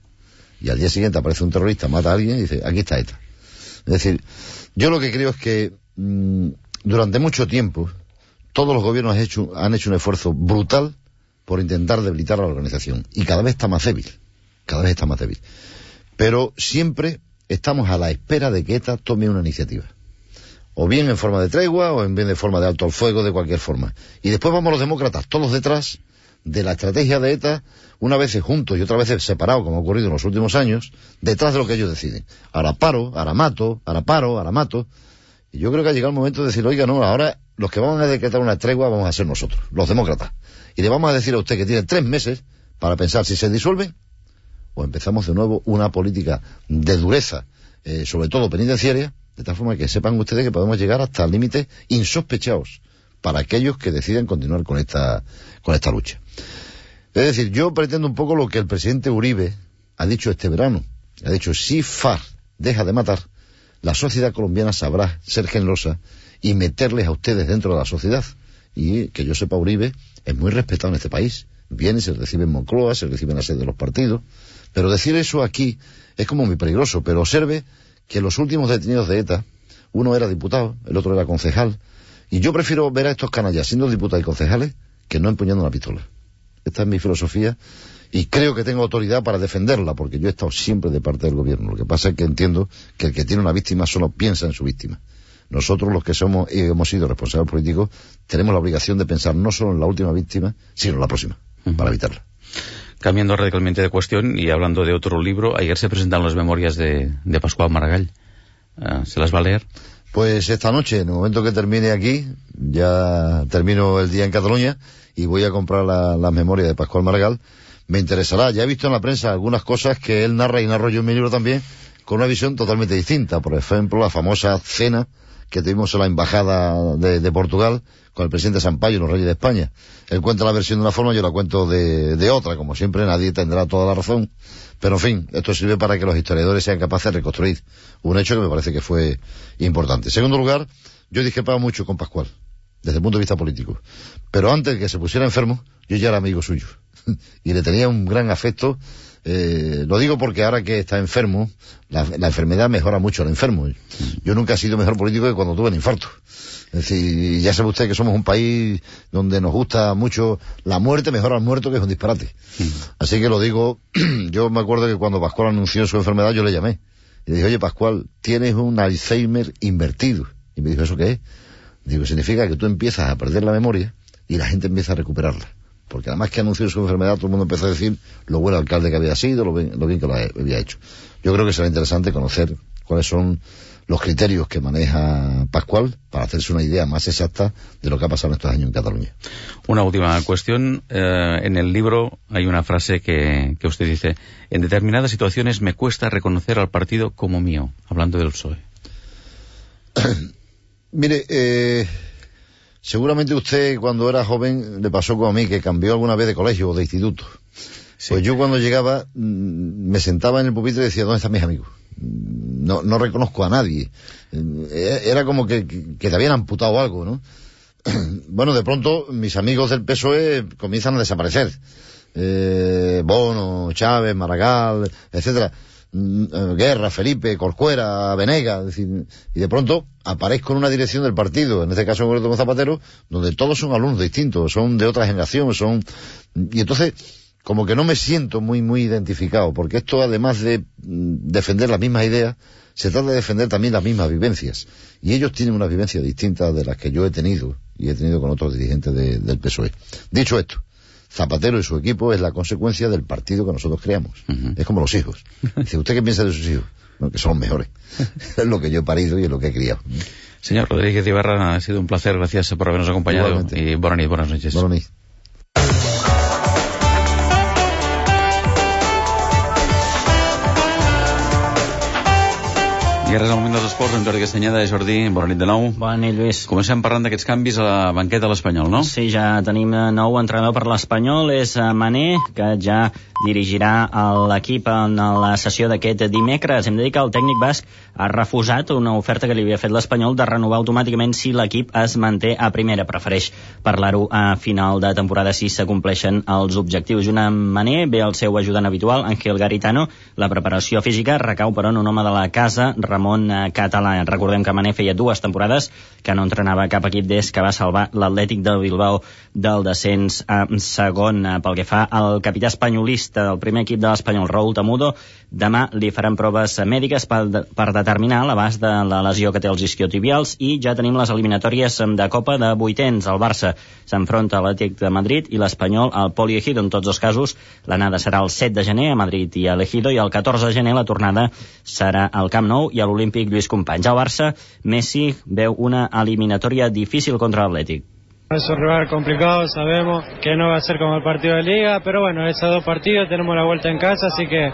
Y al día siguiente aparece un terrorista, mata a alguien y dice, aquí está ETA. Es decir, yo lo que creo es que mmm, durante mucho tiempo todos los gobiernos han hecho, han hecho un esfuerzo brutal por intentar debilitar a la organización. Y cada vez está más débil. Cada vez está más débil. Pero siempre estamos a la espera de que ETA tome una iniciativa. O bien en forma de tregua, o en bien de forma de alto al fuego, de cualquier forma. Y después vamos los demócratas, todos detrás de la estrategia de ETA, una vez juntos y otra vez separados, como ha ocurrido en los últimos años, detrás de lo que ellos deciden. Ahora paro, ahora mato, ahora paro, ahora mato. Yo creo que ha llegado el momento de decir, oiga, no, ahora los que vamos a decretar una tregua vamos a ser nosotros, los demócratas. Y le vamos a decir a usted que tiene tres meses para pensar si se disuelve o empezamos de nuevo una política de dureza, eh, sobre todo penitenciaria, de tal forma que sepan ustedes que podemos llegar hasta límites insospechados para aquellos que deciden continuar con esta, con esta lucha. Es decir, yo pretendo un poco lo que el presidente Uribe ha dicho este verano. Ha dicho, si FARC deja de matar, la sociedad colombiana sabrá ser generosa y meterles a ustedes dentro de la sociedad. Y que yo sepa, Uribe es muy respetado en este país. Viene, se recibe en Moncloa, se recibe en la sede de los partidos. Pero decir eso aquí es como muy peligroso. Pero observe que los últimos detenidos de ETA, uno era diputado, el otro era concejal. Y yo prefiero ver a estos canallas siendo diputados y concejales que no empuñando la pistola. Esta es mi filosofía y creo que tengo autoridad para defenderla porque yo he estado siempre de parte del gobierno. Lo que pasa es que entiendo que el que tiene una víctima solo piensa en su víctima. Nosotros, los que somos y hemos sido responsables políticos, tenemos la obligación de pensar no solo en la última víctima, sino en la próxima, uh -huh. para evitarla. Cambiando radicalmente de cuestión y hablando de otro libro, ayer se presentaron las memorias de, de Pascual Maragall. Uh, ¿Se las va a leer? Pues esta noche, en el momento que termine aquí, ya termino el día en Cataluña y voy a comprar las la memorias de Pascual Maragall. Me interesará. Ya he visto en la prensa algunas cosas que él narra y narro yo en mi libro también, con una visión totalmente distinta. Por ejemplo, la famosa cena que tuvimos en la embajada de, de, Portugal con el presidente Sampaio los reyes de España. Él cuenta la versión de una forma, yo la cuento de, de, otra. Como siempre, nadie tendrá toda la razón. Pero en fin, esto sirve para que los historiadores sean capaces de reconstruir un hecho que me parece que fue importante. En segundo lugar, yo discrepaba mucho con Pascual, desde el punto de vista político. Pero antes de que se pusiera enfermo, yo ya era amigo suyo. [LAUGHS] y le tenía un gran afecto eh, lo digo porque ahora que está enfermo, la, enfermedad mejora mucho al enfermo. Yo nunca he sido mejor político que cuando tuve el infarto. Es decir, ya sabe usted que somos un país donde nos gusta mucho la muerte, mejor al muerto, que es un disparate. Así que lo digo, [CLEARS THROAT] yo me acuerdo que cuando Pascual anunció su enfermedad, yo le llamé. Y le dije, oye Pascual, tienes un Alzheimer invertido. Y me dijo, ¿eso qué es? Digo, significa que tú empiezas a perder la memoria y la gente empieza a recuperarla porque además que anunció su enfermedad todo el mundo empezó a decir lo buen alcalde que había sido, lo bien, lo bien que lo había hecho. Yo creo que será interesante conocer cuáles son los criterios que maneja Pascual para hacerse una idea más exacta de lo que ha pasado en estos años en Cataluña. Una última cuestión. Eh, en el libro hay una frase que, que usted dice, en determinadas situaciones me cuesta reconocer al partido como mío, hablando del PSOE. [CLEARS THROAT] Mire, eh, Seguramente usted cuando era joven le pasó como a mí, que cambió alguna vez de colegio o de instituto. Sí. Pues yo cuando llegaba me sentaba en el pupitre y decía, ¿dónde están mis amigos? No, no reconozco a nadie. Era como que, que te habían amputado algo, ¿no? [CLEARS THROAT] Bueno, de pronto mis amigos del PSOE comienzan a desaparecer. Eh, Bono, Chávez, Maragall, etcétera. Guerra, Felipe, Corcuera, Venega, es decir, y de pronto aparezco en una dirección del partido, en este caso en con Zapatero, donde todos son alumnos distintos, son de otra generación, son, y entonces, como que no me siento muy, muy identificado, porque esto además de defender las mismas ideas, se trata de defender también las mismas vivencias. Y ellos tienen una vivencia distinta de las que yo he tenido, y he tenido con otros dirigentes de, del PSOE. Dicho esto, Zapatero y su equipo es la consecuencia del partido que nosotros creamos. Uh -huh. Es como los hijos. Dice, ¿usted qué piensa de sus hijos? Bueno, que son los mejores. [LAUGHS] es lo que yo he parido y es lo que he criado. Señor Rodríguez Ibarra, ha sido un placer. Gracias por habernos acompañado. Igualmente. Y buenas, buenas noches. Buenas noches. I ara és el moment dels esports amb Jordi Castanyeda. Jordi, bona nit de nou. Bona nit, Lluís. Comencem parlant d'aquests canvis a la banqueta de l'Espanyol, no? Sí, ja tenim nou entrenador per l'Espanyol, és eh, Mané, que ja dirigirà l'equip en la sessió d'aquest dimecres. Hem de dir que el tècnic basc ha refusat una oferta que li havia fet l'Espanyol de renovar automàticament si l'equip es manté a primera. Prefereix parlar-ho a final de temporada si s'acompleixen els objectius. Una Mané ve el seu ajudant habitual, Ángel Garitano. La preparació física recau, però, en un home de la casa, Ramon eh, Català. Recordem que Mané feia dues temporades que no entrenava cap equip des que va salvar l'Atlètic de Bilbao del descens a segon. Eh, pel que fa al capità espanyolista del primer equip de l'Espanyol, Raúl Tamudo, demà li faran proves mèdiques per, per determinar l'abast de la lesió que té els isquiotibials i ja tenim les eliminatòries de Copa de vuitens. El Barça s'enfronta a l'Atlètic de Madrid i l'Espanyol al Poliegido. En tots els casos, l'anada serà el 7 de gener a Madrid i a l'Ejido i el 14 de gener la tornada serà al Camp Nou i a l'Olímpic Lluís Companys. Al Barça, Messi veu una eliminatòria difícil contra l'Atlètic. Es un rival complicado, sabemos que no va a ser como el partido de liga, pero bueno, esos dos partidos tenemos la vuelta en casa, así que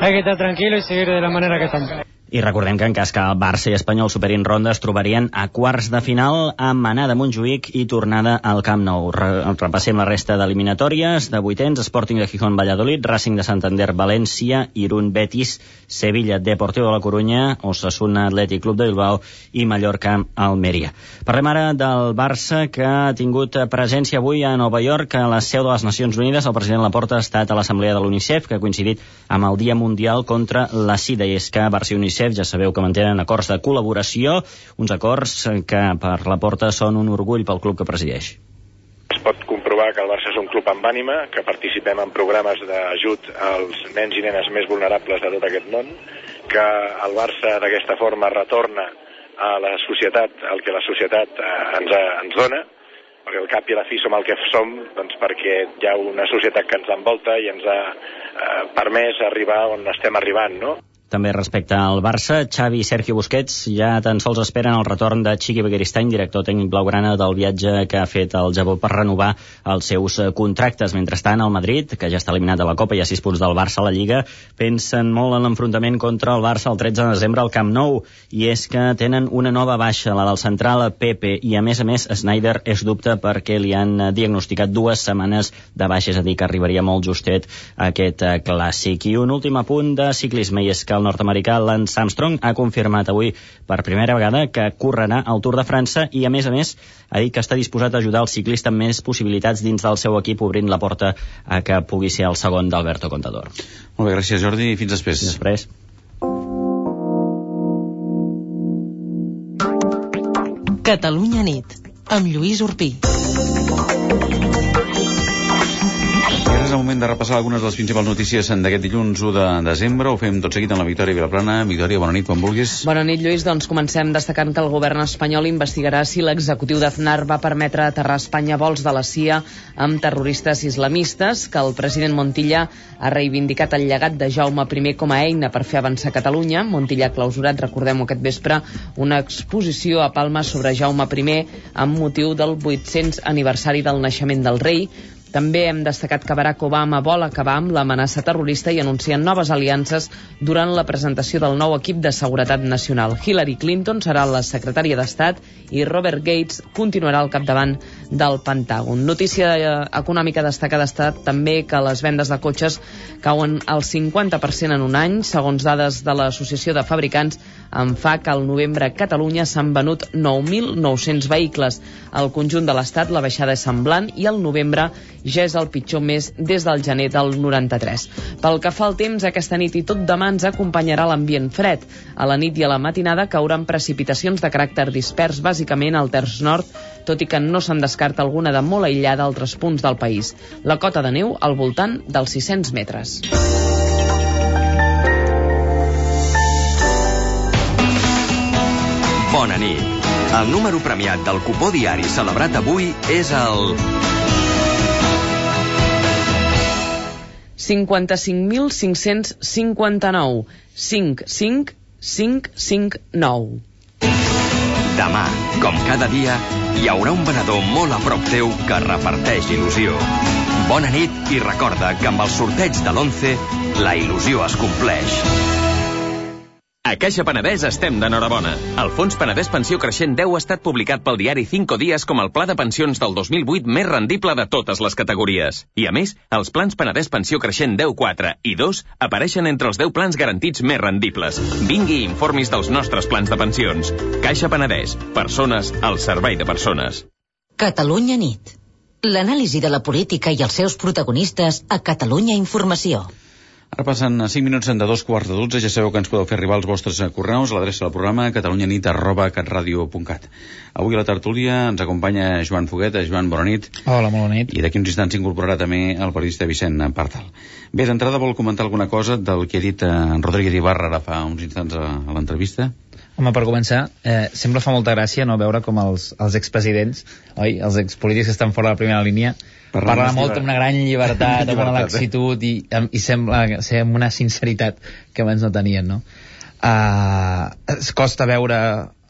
hay que estar tranquilo y seguir de la manera que estamos. I recordem que en cas que el Barça i Espanyol superin ronda es trobarien a quarts de final amb Manà de Montjuïc i tornada al Camp Nou. Re repassem la resta d'eliminatòries de vuitens, Sporting de Gijón Valladolid, Racing de Santander València, Irún Betis, Sevilla Deportiu de la Corunya, Osasuna Atlètic Club de Bilbao i Mallorca Almeria. Parlem ara del Barça que ha tingut presència avui a Nova York, a la seu de les Nacions Unides. El president Laporta ha estat a l'Assemblea de l'UNICEF que ha coincidit amb el Dia Mundial contra la Sida i és que Barça i UNICEF UNICEF ja sabeu que mantenen acords de col·laboració, uns acords que per la porta són un orgull pel club que presideix. Es pot comprovar que el Barça és un club amb ànima, que participem en programes d'ajut als nens i nenes més vulnerables de tot aquest món, que el Barça d'aquesta forma retorna a la societat el que la societat eh, ens, ens dona, perquè al cap i a la fi som el que som doncs perquè hi ha una societat que ens envolta i ens ha eh, permès arribar on estem arribant, no? També respecte al Barça, Xavi i Sergio Busquets ja tan sols esperen el retorn de Chiqui Begueristany, director tècnic blaugrana del viatge que ha fet al Japó per renovar els seus contractes. Mentrestant, el Madrid, que ja està eliminat de la Copa i ha 6 punts del Barça a la Lliga, pensen molt en l'enfrontament contra el Barça el 13 de desembre al Camp Nou, i és que tenen una nova baixa, la del central Pepe, i a més a més Snyder és dubte perquè li han diagnosticat dues setmanes de baixa, és a dir, que arribaria molt justet aquest clàssic. I un últim apunt de ciclisme, i és que el nord-americà Lance Armstrong ha confirmat avui per primera vegada que correrà al Tour de França i, a més a més, ha dit que està disposat a ajudar el ciclista amb més possibilitats dins del seu equip, obrint la porta a que pugui ser el segon d'Alberto Contador. Molt bé, gràcies Jordi, i fins després. Fins després. Catalunya nit, amb Lluís Urpí. El moment de repassar algunes de les principals notícies d'aquest dilluns 1 de desembre. Ho fem tot seguit amb la Victòria Vilaplana. Victòria, bona nit, quan vulguis. Bona nit, Lluís. Doncs comencem destacant que el govern espanyol investigarà si l'executiu d'Aznar va permetre aterrar a Espanya vols de la CIA amb terroristes islamistes, que el president Montilla ha reivindicat el llegat de Jaume I com a eina per fer avançar Catalunya. Montilla ha clausurat, recordem aquest vespre, una exposició a Palma sobre Jaume I amb motiu del 800 aniversari del naixement del rei. També hem destacat que Barack Obama vol acabar amb l'amenaça terrorista i anuncien noves aliances durant la presentació del nou equip de seguretat nacional. Hillary Clinton serà la secretària d'Estat i Robert Gates continuarà al capdavant del Pentàgon. Notícia eh, econòmica destacada ha estat també que les vendes de cotxes cauen al 50% en un any, segons dades de l'Associació de Fabricants en fa que al novembre a Catalunya s'han venut 9.900 vehicles. Al conjunt de l'Estat la baixada és semblant i al novembre ja és el pitjor mes des del gener del 93. Pel que fa al temps, aquesta nit i tot demà ens acompanyarà l'ambient fred. A la nit i a la matinada cauran precipitacions de caràcter dispers, bàsicament al terç nord, tot i que no se'n descarta alguna de molt aïllada a altres punts del país. La cota de neu al voltant dels 600 metres. Bona nit. El número premiat del cupó diari celebrat avui és el 55.559 55559 Demà, com cada dia, hi haurà un venedor molt a prop teu que reparteix il·lusió. Bona nit i recorda que amb el sorteig de l'11 la il·lusió es compleix. A Caixa Penedès estem d'enhorabona. El Fons Penedès Pensió Creixent 10 ha estat publicat pel diari 5 dies com el pla de pensions del 2008 més rendible de totes les categories. I a més, els plans Penedès Pensió Creixent 10 4 i 2 apareixen entre els 10 plans garantits més rendibles. Vingui i informis dels nostres plans de pensions. Caixa Penedès. Persones al servei de persones. Catalunya nit. L'anàlisi de la política i els seus protagonistes a Catalunya Informació. Ara passen 5 minuts de dos quarts de 12. Ja sabeu que ens podeu fer arribar els vostres correus a l'adreça del programa catalunyanit arroba catradio.cat. Avui a la tertúlia ens acompanya Joan Foguet. Joan, bona nit. Hola, molt bona nit. I d'aquí uns instants s'incorporarà també el periodista Vicent Partal. Bé, d'entrada vol comentar alguna cosa del que ha dit en eh, Rodríguez Ibarra ara fa uns instants a, a l'entrevista? Home, per començar, eh, sempre fa molta gràcia no veure com els, els expresidents, oi, els expolítics que estan fora de la primera línia, parlen molt amb una gran llibertat, [LAUGHS] amb una laxitud i, i sembla ser amb una sinceritat que abans no tenien, no? Uh, es costa veure,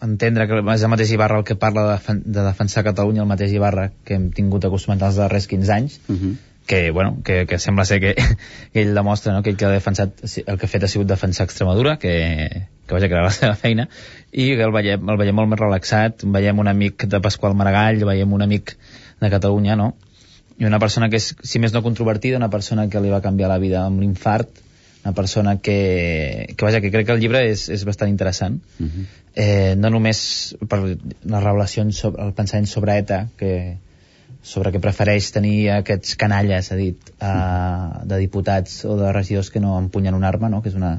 entendre que és el mateix Ibarra el que parla de, de defensar Catalunya, el mateix Ibarra que hem tingut acostumat els darrers 15 anys, uh mhm. -huh que, bueno, que, que sembla ser que, [LAUGHS] que ell demostra no, que ell que ha defensat, el que ha fet ha sigut defensar Extremadura, que, que vaja, que era la seva feina, i que el veiem, el veiem molt més relaxat, veiem un amic de Pasqual Maragall, veiem un amic de Catalunya, no? I una persona que és, si més no controvertida, una persona que li va canviar la vida amb l'infart, una persona que, que vaja, que crec que el llibre és, és bastant interessant. Uh -huh. eh, no només per les revelacions sobre el pensament sobre ETA, que, sobre que prefereix tenir aquests canalles, ha dit, uh, de diputats o de regidors que no empunyen una arma, no? que és una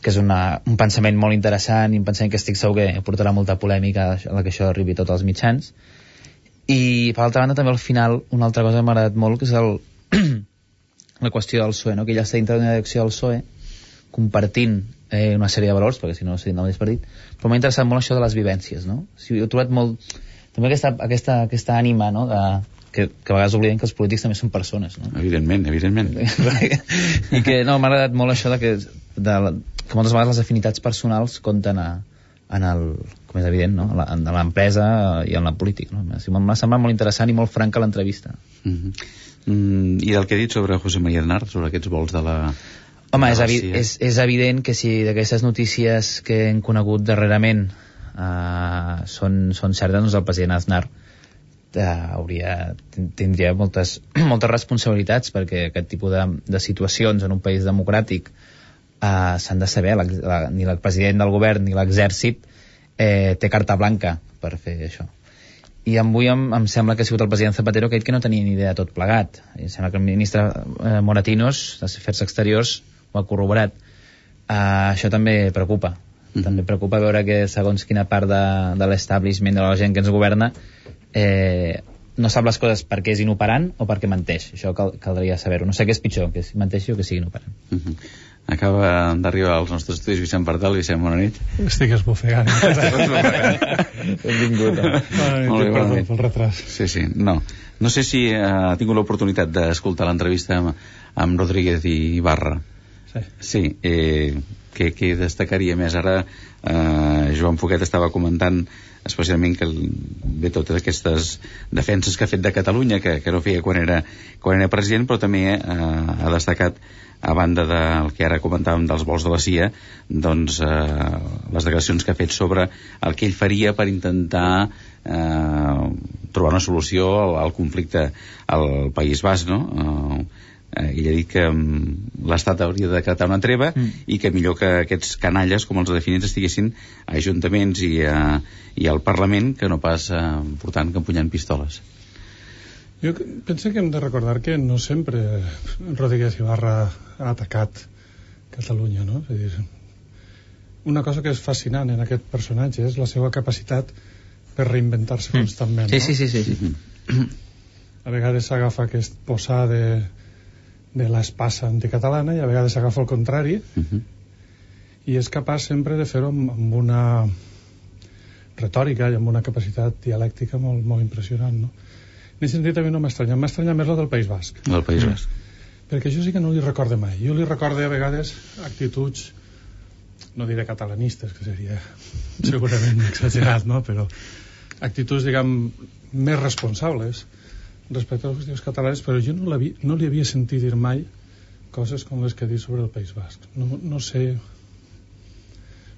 que és una, un pensament molt interessant i un pensament que estic segur que portarà molta polèmica a la que això arribi a tots els mitjans i per altra banda també al final una altra cosa que m'ha agradat molt que és el, [CLEARS THROAT] la qüestió del PSOE no? que ella està dintre d'una direcció del PSOE compartint eh, una sèrie de valors perquè si no seria el mateix partit però m'ha interessat molt això de les vivències no? o sigui, he trobat molt també aquesta, aquesta, aquesta ànima no? de, que, que a vegades oblidem que els polítics també són persones no? evidentment, evidentment [LAUGHS] i que no, m'ha agradat molt això de que, de, que moltes vegades les afinitats personals compten a, en el, com és evident, no? en l'empresa i en la política. No? M'ha semblat molt interessant i molt franca l'entrevista. Mm -hmm. mm, I del que ha dit sobre José María Aznar, sobre aquests vols de la... Home, és, evi és, és evident que si d'aquestes notícies que hem conegut darrerament uh, són, són certes, doncs el president Aznar uh, hauria, tindria moltes, [CLEARS THROAT] moltes responsabilitats perquè aquest tipus de, de situacions en un país democràtic uh, s'han de saber, la, la, ni el president del govern ni l'exèrcit eh, té carta blanca per fer això i avui em, em sembla que ha sigut el president Zapatero que ha que no tenia ni idea de tot plegat. I em sembla que el ministre eh, Moratinos, d'Afers Exteriors, ho ha corroborat. Uh, això també preocupa. -hmm. També preocupa veure que segons quina part de, de l'establishment de la gent que ens governa eh, no sap les coses perquè és inoperant o perquè menteix. Això cal, caldria saber-ho. No sé què és pitjor, que si menteixi o que sigui inoperant. Mm -hmm. Acaba d'arribar als nostres estudis Vicent Partal. Vicent, bona nit. Estic esbufegant. [LAUGHS] Benvingut. Eh? Molt bé, bona nit. Pel retras. Sí, sí. No, no sé si eh, ha tingut l'oportunitat d'escoltar l'entrevista amb, amb Rodríguez i Ibarra. Sí. Sí, eh, que, que destacaria més ara eh, Joan Foguet estava comentant especialment que ve totes aquestes defenses que ha fet de Catalunya que, que no feia quan era, quan era president però també eh, ha destacat a banda del que ara comentàvem dels vols de la CIA doncs eh, les declaracions que ha fet sobre el que ell faria per intentar eh, trobar una solució al, al conflicte al País Basc no? Eh, eh, ell ha dit que um, l'Estat hauria de decretar una treva mm. i que millor que aquests canalles, com els definits, estiguessin a ajuntaments i, a, i al Parlament que no pas eh, portant que empunyant pistoles. Jo penso que hem de recordar que no sempre Rodríguez Ibarra ha atacat Catalunya, no? És a dir, una cosa que és fascinant en aquest personatge és la seva capacitat per reinventar-se mm. constantment, sí, no? Sí, sí, sí. sí. A vegades s'agafa aquest posar de de l'espassa anticatalana i a vegades agafa el contrari uh -huh. i és capaç sempre de fer-ho amb, amb una retòrica i amb una capacitat dialèctica molt, molt impressionant no? en aquest sentit a mi no m'estranya m'estranya més la del País Basc del País Basc perquè això sí que no li recorde mai jo li recorde a vegades actituds no diré catalanistes que seria segurament [LAUGHS] exagerat no? però actituds diguem més responsables respecte a les qüestions catalanes, però jo no, no li havia sentit dir mai coses com les que ha dit sobre el País Basc. No, no sé...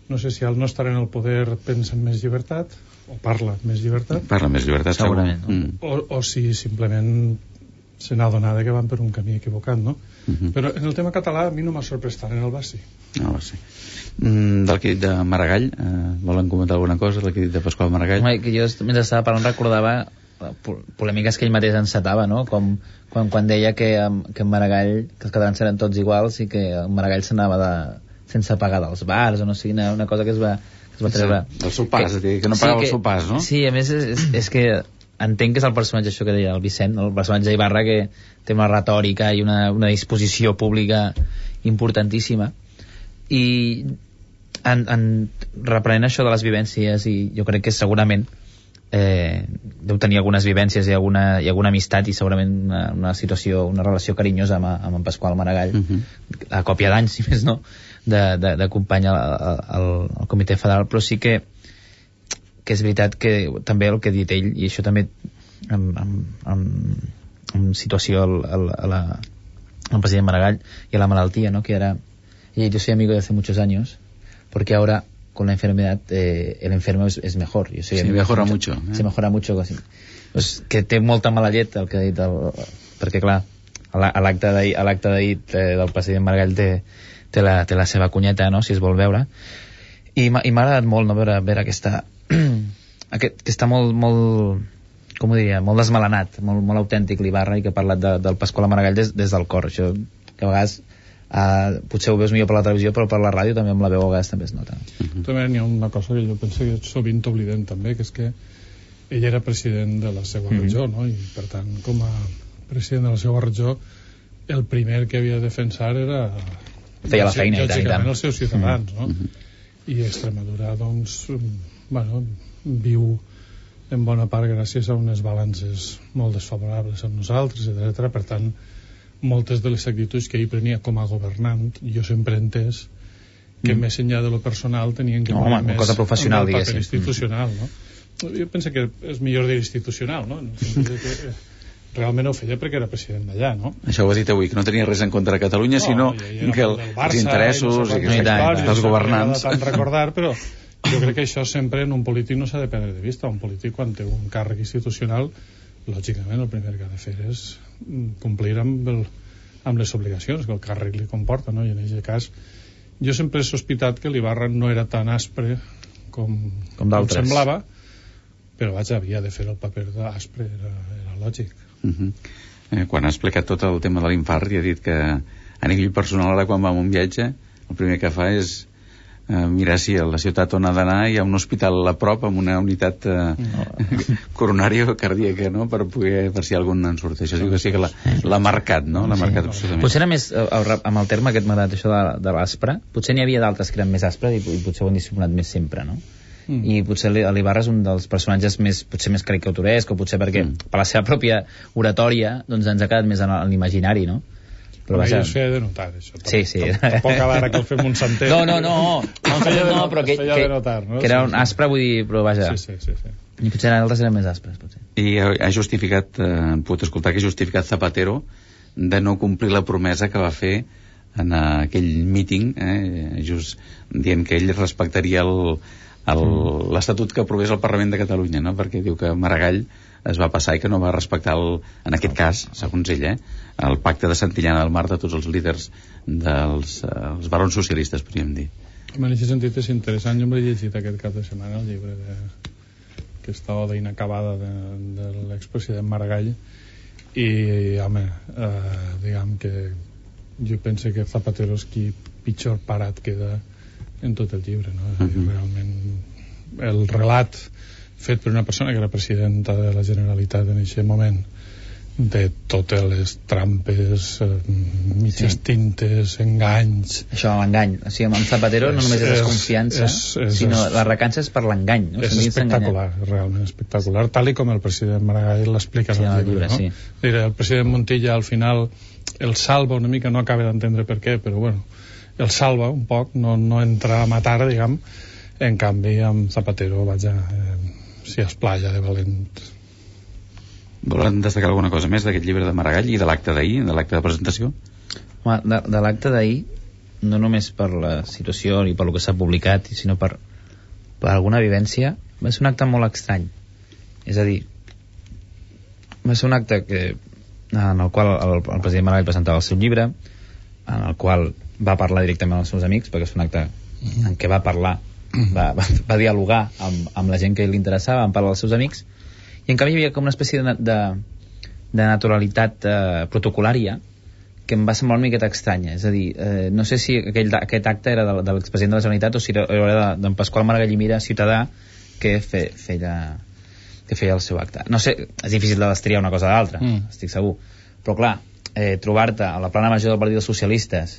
no sé si al no estar en el poder pensa en més llibertat o parla més llibertat Parla més llibertat, Segurament, segur. Mm. o, o si simplement se n'ha adonat que van per un camí equivocat, no? Mhm. Però en el tema català a mi no m'ha sorprès tant en el Bassi. No, sí. Mm, del que he dit de Maragall, eh, volen comentar alguna cosa del que he dit de Pasqual Maragall? Home, que jo mentre estava parlant recordava polèmiques que ell mateix encetava, no? Com quan, quan deia que, em, que en Maragall, que els catalans eren tots iguals i que en Maragall s'anava de, sense pagar dels bars o no sé, una, una cosa que es va, que es va Sí, treure. el seu pas, que, que no pagava el seu pas, no? Sí, a més és, és, és que entenc que és el personatge això que deia el Vicent, el personatge d'Ibarra que té una retòrica i una, una disposició pública importantíssima i en, en reprenent això de les vivències i jo crec que segurament eh, deu tenir algunes vivències i alguna, i alguna amistat i segurament una, una situació, una relació carinyosa amb, amb en Pasqual Maragall Uh -huh. a còpia d'anys, [LAUGHS] si més no, d'acompanyar al, al comitè federal, però sí que que és veritat que també el que ha dit ell, i això també en, en, en, en situació al, al, a la, al president Maragall i a la malaltia, ¿no? que era, y yo soy amigo de hace muchos años, porque ahora con la enfermedad eh, el enfermo es, es mejor. Yo soy Sí, mejora mucho, eh? Se mejora mucho, casi. Pues que té molta mala llet el que ha dit el, perquè clar a la- a l'acte d'ahir a l'acte d'ahir eh, del president Maragall té, té, la, té la seva cunyeta no? si es vol veure i m'ha agradat molt no? veure, veure aquesta [CLEARS THROAT] aquest, que està molt, molt com ho diria, molt desmelenat molt, molt autèntic l'Ibarra i que ha parlat de, del Pasqual Maragall des, des del cor això que a vegades eh, potser ho veus millor per la televisió però per la ràdio també amb la veu a vegades també es nota També n'hi ha una cosa que jo penso que sovint oblidem també, que és que ell era president de la seva Mhm. regió, no? I per tant, com a president de la seva regió, el primer que havia de defensar era... Feia la feina, i tant, i tant. els seus ciutadans, Mhm. no? Mhm. I Extremadura, doncs, bueno, viu en bona part gràcies a unes balances molt desfavorables amb nosaltres, etc. Per tant, moltes de les actituds que ell prenia com a governant, jo sempre he entès que Mm. més enllà de lo personal tenien que No, home, més cosa professional, el paper institucional, no? Jo penso que és millor dir institucional, no? En el que eh, realment ho feia perquè era president d'allà, no? Això ho has dit avui, que no tenia res en contra de Catalunya, No, sinó i era que el, Barça, els interessos i no i, sé que, quantes històries, dels governants... tant recordar, però jo crec que això sempre en un polític no s'ha de perdre de vista. Un polític, quan té un càrrec institucional, lògicament el primer que ha de fer és complir amb, el, amb les obligacions que el càrrec li comporta, no? I en aquest cas, jo sempre he sospitat que l'Ibarra no era tan aspre com, Com d'altres. semblava, però vaja, havia de fer el paper d'aspre, era, era lògic. Uh -huh. eh, quan ha explicat tot el tema de l'infart i ha dit que a nivell personal ara quan va a un viatge el primer que fa és eh, mirar si a la ciutat on ha d'anar hi ha un hospital a prop amb una unitat eh, [LAUGHS] coronària o cardíaca no? per, poder, per si algun en surt això diu que sí que l'ha marcat no? l'ha marcat absolutament Potser era més, eh, amb el terme aquest m'ha agradat això de, de l'aspre, potser n'hi havia d'altres que eren més aspres i, i potser ho han dissimulat més sempre, no? Mm. i potser l'I- l'Ibarra és un dels personatges més, potser més caricaturesc o potser perquè mm. per la seva pròpia oratòria doncs ens ha quedat més en l'imaginari no? Però vaja... es feia de notar, això. Sí, sí. Tampoc ara que el fem un center. No, no, no, no, [LAUGHS] no, not- però que, que, de notar, no? que era un aspre, vull dir, però vaja. Sí, sí, sí. sí. I potser altres eren més aspres, potser. i ha justificat, eh, pogut escoltar que ha justificat Zapatero de no complir la promesa que va fer en aquell míting, eh, just dient que ell respectaria el- el- l'estatut que aprovés el Parlament de Catalunya, no? perquè diu que Maragall es va passar i que no va respectar, el, en aquest cas, segons ell, eh, el pacte de Santillana del Mar de tots els líders dels eh, els barons socialistes, podríem dir. En aquest sentit és interessant, jo m'he llegit aquest cap de setmana el llibre de, que està oda inacabada de, de l'expresident Maragall i, home, eh, diguem que jo penso que Zapatero és qui pitjor parat queda en tot el llibre, no? És a dir, realment el relat fet per una persona que era presidenta de la Generalitat en aquest moment de totes les trampes, eh, mitges Sí. tintes, enganys... Això, l'engany. O sigui, amb Zapatero no És- només és desconfiança, és- és- sinó és- la recança és per l'engany. No? és espectacular, realment espectacular, tal i com el president Maragall l'explica Sí, llibre, no? sí. Dir, el president Montilla al final el salva una mica, no acaba d'entendre per què, però bueno, el salva un poc, no, no entra a matar, diguem, en canvi amb Zapatero, vaja, eh, s'hi esplaya de valent. Volen destacar alguna cosa més d'aquest llibre de Maragall i de l'acte d'ahir, de l'acte de presentació? Home, de, de l'acte d'ahir no només per la situació ni per el que s'ha publicat, sinó per, per alguna vivència, va ser un acte molt estrany. És a dir, va ser un acte que, en el qual el, el president Maragall presentava el seu llibre, en el qual va parlar directament amb els seus amics, perquè és un acte en què va parlar, va, va, va dialogar amb, amb la gent que li interessava, en parlar dels seus amics, i en canvi hi havia com una espècie de, de, de naturalitat eh, protocolària que em va semblar una miqueta estranya. És a dir, eh, no sé si aquell, aquest acte era de, de l'expresident de la Generalitat o si era, era d'en Pasqual Maragall i Mira, ciutadà, que fe, feia, que feia el seu acte. No sé, és difícil de destriar una cosa de l'altra, mm. estic segur. Però clar, eh, trobar-te a la plana major del Partit dels Socialistes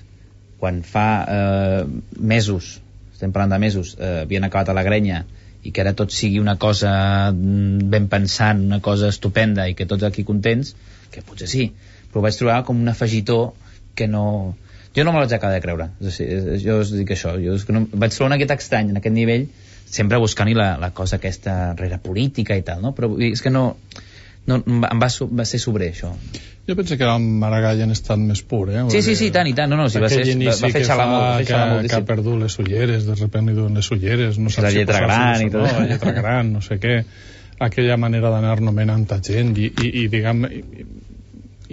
quan fa eh, mesos, estem parlant de mesos, eh, havien acabat a la grenya i que ara tot sigui una cosa mm, ben pensant, una cosa estupenda i que tots aquí contents, que potser sí, però ho vaig trobar com un afegitó que no... Jo no me l'haig acabat de creure. És dir, jo us dic això. Jo és que no... vaig trobar aquest estrany, en aquest nivell, sempre buscant-hi la, la cosa aquesta rere política i tal, no? Però és que no... no em va, va ser sobre això. Jo penso que el Maragall en estat més pur, eh? Sí, sí, sí, tant i tant. No, no, si va, ser, va, va fer xalar molt, xalar molt. Que ha perdut les ulleres, de repente li duen les ulleres, no saps la lletra si gran i tot. No, la lletra gran, no sé què. Aquella manera d'anar nomenant a gent i, i, i diguem,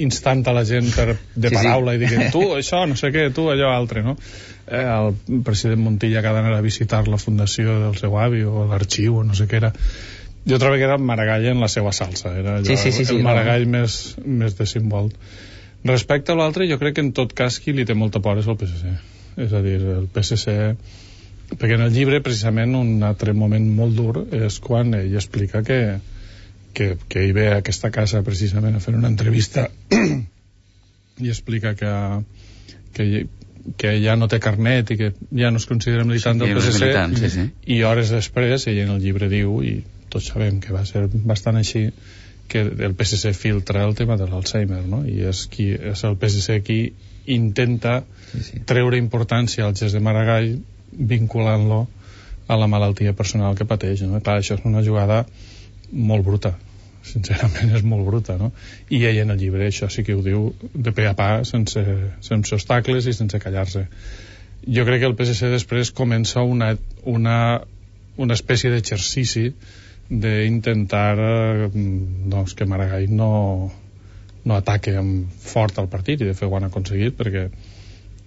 instant a la gent per, de sí, paraula sí. i diguem tu això, no sé què, tu allò altre, no? Eh, el president Montilla que ha d'anar a visitar la fundació del seu avi o l'arxiu o no sé què era jo trobo que era Maragall en la seva salsa era allò, sí, sí, sí, sí, el Maragall no. més, més desinvolt respecte a l'altre jo crec que en tot cas qui li té molta por és el PSC és a dir, el PSC perquè en el llibre precisament un altre moment molt dur és quan ell explica que que, que ell ve a aquesta casa precisament a fer una entrevista [CLEARS THROAT] i explica que, que, que ja no té carnet i que ja no es considera militant sí, del PSC militant, sí, sí. i hores després ell en el llibre diu i tots sabem que va ser bastant així que el PSC filtra el tema de l'Alzheimer no? i és, qui, és el PSC qui intenta sí, sí. treure importància al gest de Maragall vinculant-lo a la malaltia personal que pateix no? Clar, això és una jugada molt bruta sincerament és molt bruta no? i ell en el llibre això sí que ho diu de pe a pa sense, sense obstacles i sense callar-se jo crec que el PSC després comença una, una, una espècie d'exercici d'intentar eh, doncs, que Maragall no, no ataque amb fort al partit i de fet ho han aconseguit perquè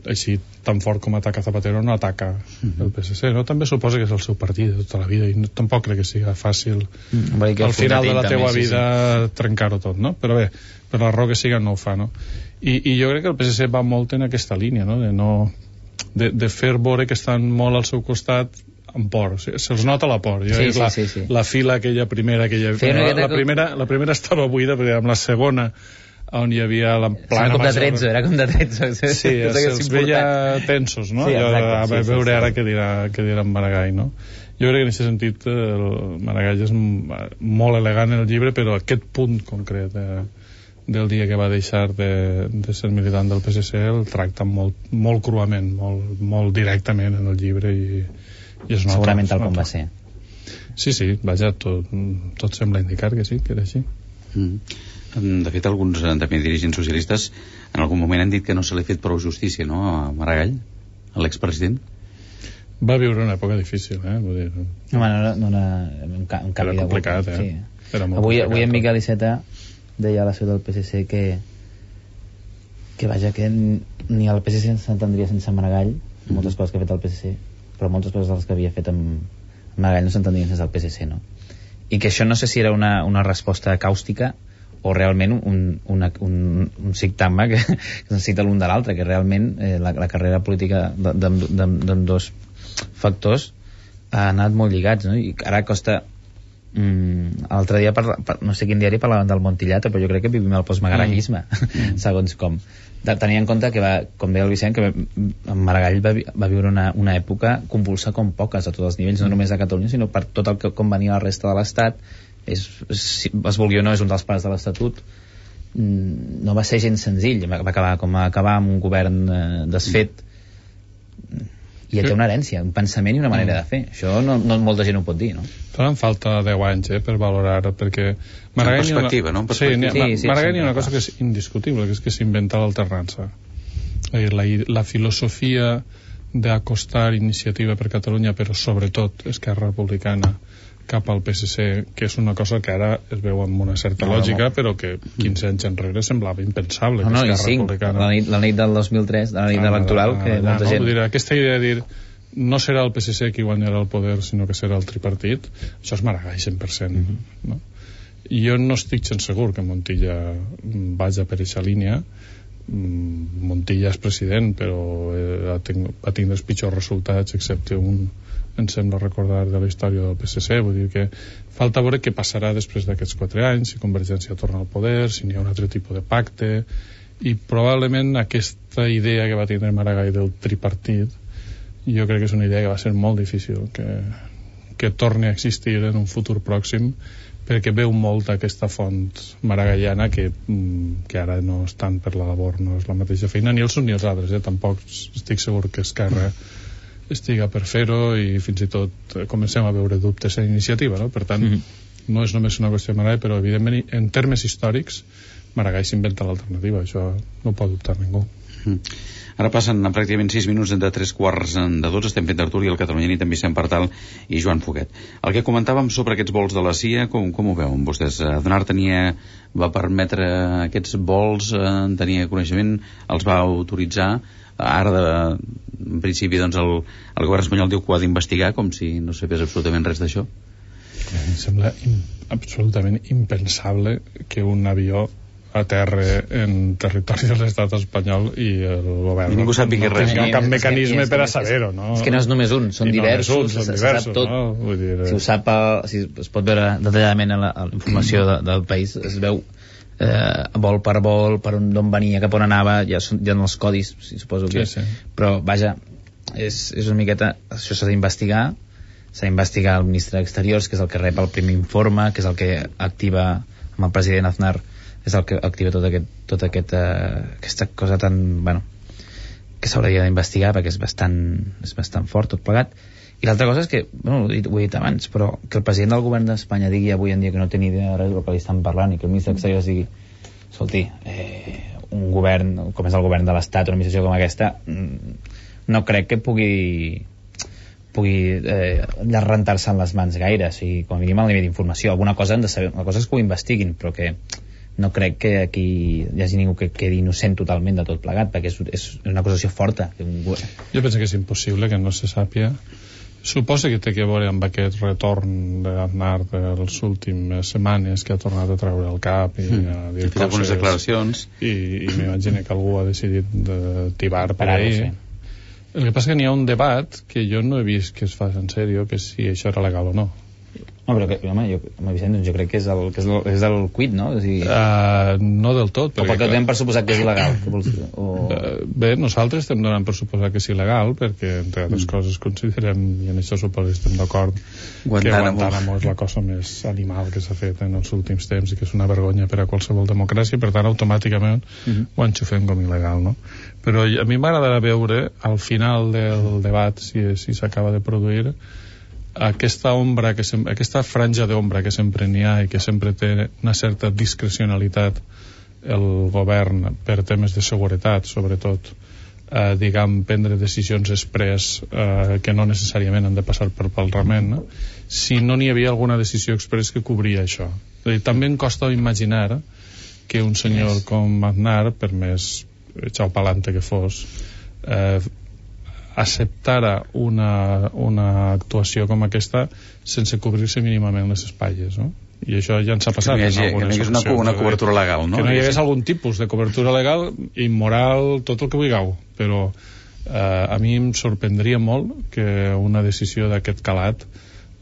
així tan fort com ataca Zapatero no ataca uh -huh. el PSC no? també suposa que és el seu partit de tota la vida i no, tampoc crec que sigui fàcil mm, -huh. al final de la teua també, vida sí, sí. trencar-ho tot no? però bé, per la raó que siga no ho fa no? I, i jo crec que el PSC va molt en aquesta línia no? de, no, de, de fer veure que estan molt al seu costat amb por, se'ls nota la por jo sí, sí, la, sí, sí. la fila aquella primera, aquella, la, la, primera la primera estava buida perquè amb la segona on hi havia la plana era com de 13, era com de 13 sí, [LAUGHS] se'ls veia tensos no? Sí, exacte, a sí, veure sí, ara sí. què dirà, què dirà en Maragall no? jo crec que en aquest sentit el Maragall és molt elegant en el llibre però aquest punt concret eh, del dia que va deixar de, de ser militant del PSC el tracta molt, molt cruament molt, molt directament en el llibre i, i es nota, segurament tal com va ser sí, sí, vaja, tot, tot sembla indicar que sí, que era així mm. De fet, alguns eh, també dirigents socialistes en algun moment han dit que no se li ha fet prou justícia no, a Maragall, a l'expresident. Va viure una època difícil, eh? Vull dir, no, no, no, no, un, ca un canvi Era complicat, eh? Sí. Era molt avui, complicat, avui en Miquel Iceta deia a la seu del PSC que que vaja, que ni el PSC s'entendria sense Maragall, mm. moltes coses que ha fet el PSC, però moltes coses de les que havia fet amb Maragall no s'entendrien sense el PSC, no? I que això no sé si era una, una resposta càustica o realment un, una, un, un sictama que, que necessita l'un de l'altre, que realment eh, la, la carrera política dos factors ha anat molt lligats, no? i ara costa mm, l'altre dia, per, per, no sé quin diari parlaven del Montillato, però jo crec que vivim el postmagarallisme, mm. [LAUGHS] segons com. De tenir en compte que va, com deia el Vicent que en Maragall va, va viure una, una època convulsa com poques a tots els nivells, no només a Catalunya sinó per tot el que com venia la resta de l'Estat. És, si es vulgui o no, és un dels pares de l'Estatut. Mm, no va ser gens senzill. Va acabar com a acabar amb un govern eh, desfet i ja té una herència, un pensament i una manera de fer això no, no molta gent ho pot dir no? però em falta 10 anys eh, per valorar perquè Maragall perspectiva, una... no? Perspectiva. Sí, sí, sí, Maragall hi ha una cosa que és indiscutible que és que s'inventa l'alternança dir, la, la filosofia d'acostar iniciativa per Catalunya, però sobretot Esquerra Republicana, cap al PSC, que és una cosa que ara es veu amb una certa no, lògica, no. però que 15 anys enrere semblava impensable. No, no, i 5, la nit, la nit del 2003, la nit ah, electoral, que ah, molta no, gent... Dir, aquesta idea de dir no serà el PSC qui guanyarà el poder, sinó que serà el tripartit, això és Maragall 100%. Mm -hmm. no? Jo no estic gens segur que Montilla vaja per aquesta línia, mm, Montilla és president però eh, ha, tingut, ha tingut els pitjors resultats excepte un, em sembla recordar de la història del PSC vull dir que falta veure què passarà després d'aquests quatre anys si Convergència torna al poder si n'hi ha un altre tipus de pacte i probablement aquesta idea que va tindre Maragall del tripartit jo crec que és una idea que va ser molt difícil que, que torni a existir en un futur pròxim perquè veu molt aquesta font maragallana que, mm, que ara no estan per la labor, no és la mateixa feina ni els uns ni els altres, eh? tampoc estic segur que Esquerra estiga per fer-ho i fins i tot eh, comencem a veure dubtes en iniciativa, no? Per tant, mm -hmm. no és només una qüestió de Maragall, però evidentment en termes històrics Maragall s'inventa l'alternativa, això no pot dubtar ningú. Mm. Ara passen pràcticament 6 minuts de 3 quarts de 12, estem fent tertúlia el Catalunya Nit amb Vicent Partal i Joan Foguet. El que comentàvem sobre aquests vols de la CIA, com, com ho veuen vostès? Donar tenia, va permetre aquests vols, eh, tenia coneixement, els va autoritzar, ara de, en principi doncs el, el govern espanyol diu que ho ha d'investigar com si no sapés absolutament res d'això em sembla im, absolutament impensable que un avió aterre en territori de l'estat espanyol i el govern I ningú sap no, res. no cap mecanisme per a saber-ho no? és que no és només un, són I diversos, no un, són diversos sap tot, no? Vull dir, si ho sap si es pot veure detalladament a la, a la informació de, del país es veu eh, vol per vol, per d'on venia, cap on anava, ja són ja en els codis, si suposo que... Sí, sí. Però, vaja, és, és una miqueta... Això s'ha d'investigar, s'ha d'investigar el ministre d'Exteriors, que és el que rep el primer informe, que és el que activa amb el president Aznar, és el que activa tot aquest, tot aquest, eh, aquesta cosa tan... Bueno, que s'hauria d'investigar perquè és bastant, és bastant fort tot plegat i l'altra cosa és que, bueno, ho he, dit, ho he dit abans, però que el president del govern d'Espanya digui avui en dia que no té ni idea de res del que li estan parlant i que el ministre d'Exteriors digui escolti, eh, un govern com és el govern de l'Estat, una administració com aquesta mm, no crec que pugui pugui eh, rentar-se en les mans gaire, o sigui, com a mínim al nivell d'informació. Alguna cosa han de saber, una cosa és que ho investiguin però que no crec que aquí hi hagi ningú que quedi innocent totalment de tot plegat perquè és, és una acusació forta un... jo penso que és impossible que no se sàpia Suposa que té que veure amb aquest retorn d'Aznar de les últimes setmanes que ha tornat a treure el cap i mm. a dir coses algunes declaracions i, i m'imagino que algú ha decidit de tibar per ahí sí. el que passa que n'hi ha un debat que jo no he vist que es fa en sèrio que si això era legal o no no, però que, home, jo, home Vicent, doncs jo crec que és el, que és el, és el quid, no? O sigui... Uh, no del tot. Perquè, o perquè donem per suposat que és il·legal. Que vols, o... uh, bé, nosaltres estem donant per suposat que és il·legal, perquè, entre altres mm. coses, considerem, i en això suposo que estem d'acord, que Guantánamo és la cosa més animal que s'ha fet en els últims temps i que és una vergonya per a qualsevol democràcia, per tant, automàticament mm -hmm. ho enxufem com il·legal, no? Però a mi m'agradarà veure, al final del debat, si s'acaba si de produir, aquesta ombra, que sem aquesta franja d'ombra que sempre n'hi ha i que sempre té una certa discrecionalitat el govern per temes de seguretat, sobretot, eh, diguem, prendre decisions express eh, que no necessàriament han de passar per Parlament, no? si no n'hi havia alguna decisió express que cobria això. dir, també em costa imaginar que un senyor com Aznar, per més xaupalante que fos, eh, acceptara una, una actuació com aquesta sense cobrir-se mínimament les espatlles, no? i això ja ens ha passat que no hi hagi, que no hi hagués una, una cobertura legal no? que no hi hagués algun tipus de cobertura legal immoral, tot el que vulgueu però eh, a mi em sorprendria molt que una decisió d'aquest calat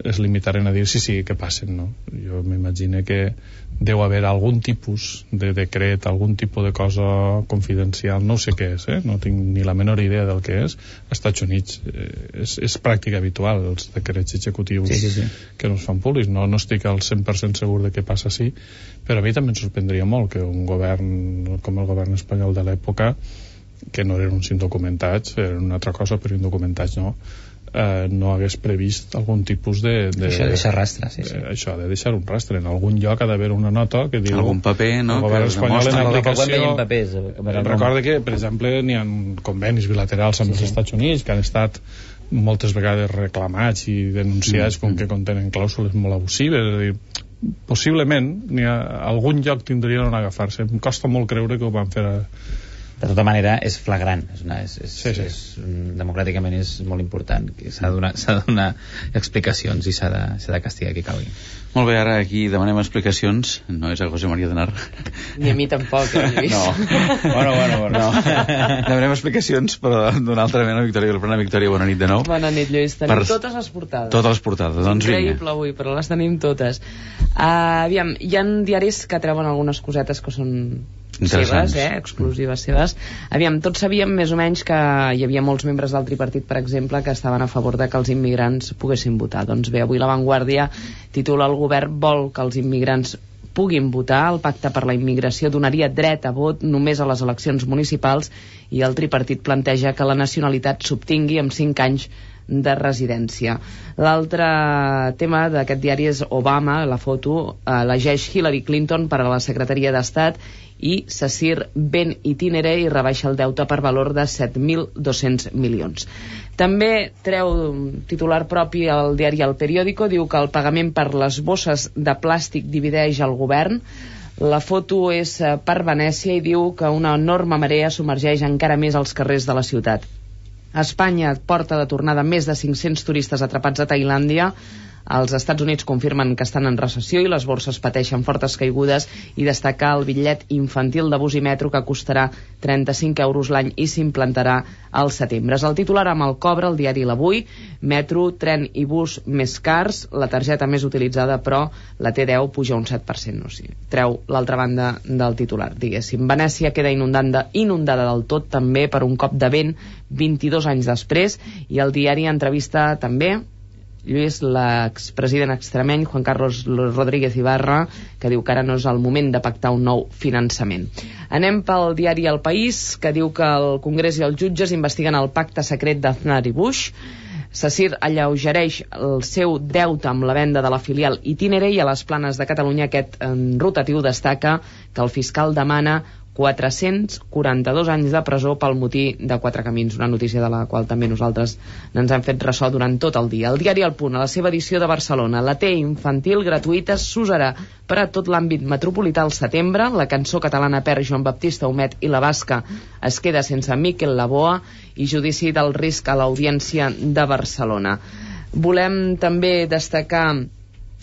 es limitaren a dir sí, sí, que passen no? jo m'imagino que deu haver algun tipus de decret, algun tipus de cosa confidencial, no sé què és, eh? no tinc ni la menor idea del que és. Als Estats Units eh, és, és pràctica habitual, els decrets executius sí, sí, sí. que no es fan públics. No, no estic al 100% segur de què passa així, però a mi també em sorprendria molt que un govern com el govern espanyol de l'època, que no eren uns indocumentats, eren una altra cosa, però indocumentats no, eh, no hagués previst algun tipus de... de això deixa rastre, sí, sí. De, això, de deixar un rastre. En algun lloc ha d'haver una nota que diu... Algun paper, no? El govern que espanyol en aplicació... papers, Recorda que, per exemple, n'hi ha convenis bilaterals amb sí, els sí. Estats Units que han estat moltes vegades reclamats i denunciats mm, com que contenen clàusules molt abusives és a dir, possiblement ha, algun lloc tindrien on agafar-se em costa molt creure que ho van fer a, de tota manera és flagrant. És una, és, és, sí, sí. és, democràticament és molt important. S'ha de, donar, de donar explicacions i s'ha de, de castigar qui calgui. Molt bé, ara aquí demanem explicacions. No és a José María Denar ni a mi tampoc, eh, [LAUGHS] Lluís no. bueno, bueno, bueno. No. demanem explicacions però d'una altra mena Victòria Vilprana, Victòria, bona nit de nou. Bona nit Lluís, tenim per... totes les portades. Totes les portades, doncs increïble vinga. avui, però les tenim totes. Uh, aviam, hi han diaris que treuen algunes cosetes que són seves, eh, exclusives seves. Aviam, tots sabíem més o menys que hi havia molts membres del tripartit, per exemple, que estaven a favor de que els immigrants poguessin votar. Doncs bé, avui la Vanguardia titula el govern vol que els immigrants puguin votar. El pacte per la immigració donaria dret a vot només a les eleccions municipals i el tripartit planteja que la nacionalitat s'obtingui amb 5 anys de residència. L'altre tema d'aquest diari és Obama, la foto, elegeix Hillary Clinton per a la secretaria d'Estat i Sassir ben itinere i rebaixa el deute per valor de 7.200 milions. També treu titular propi al diari El Periódico, diu que el pagament per les bosses de plàstic divideix el govern, la foto és per Venècia i diu que una enorme marea submergeix encara més els carrers de la ciutat. Espanya porta de tornada més de 500 turistes atrapats a Tailàndia els Estats Units confirmen que estan en recessió i les borses pateixen fortes caigudes i destacar el bitllet infantil de bus i metro que costarà 35 euros l'any i s'implantarà al setembre. És el titular amb el cobre, el diari L'Avui, metro, tren i bus més cars, la targeta més utilitzada però la T10 puja un 7%, o sigui, treu l'altra banda del titular, diguéssim. Venècia queda inundada, inundada del tot també per un cop de vent 22 anys després i el diari entrevista també Lluís, l'expresident extremeny, Juan Carlos Rodríguez Ibarra, que diu que ara no és el moment de pactar un nou finançament. Anem pel diari El País, que diu que el Congrés i els jutges investiguen el pacte secret d'Aznar i Bush. Sassir alleugereix el seu deute amb la venda de la filial Itinere i a les planes de Catalunya aquest rotatiu destaca que el fiscal demana 442 anys de presó pel motí de quatre camins, una notícia de la qual també nosaltres ens hem fet ressò durant tot el dia. El diari El Punt, a la seva edició de Barcelona, la T infantil gratuïta s'usarà per a tot l'àmbit metropolità al setembre, la cançó catalana per Joan Baptista Humet i la Basca es queda sense Miquel Laboa i judici del risc a l'Audiència de Barcelona. Volem també destacar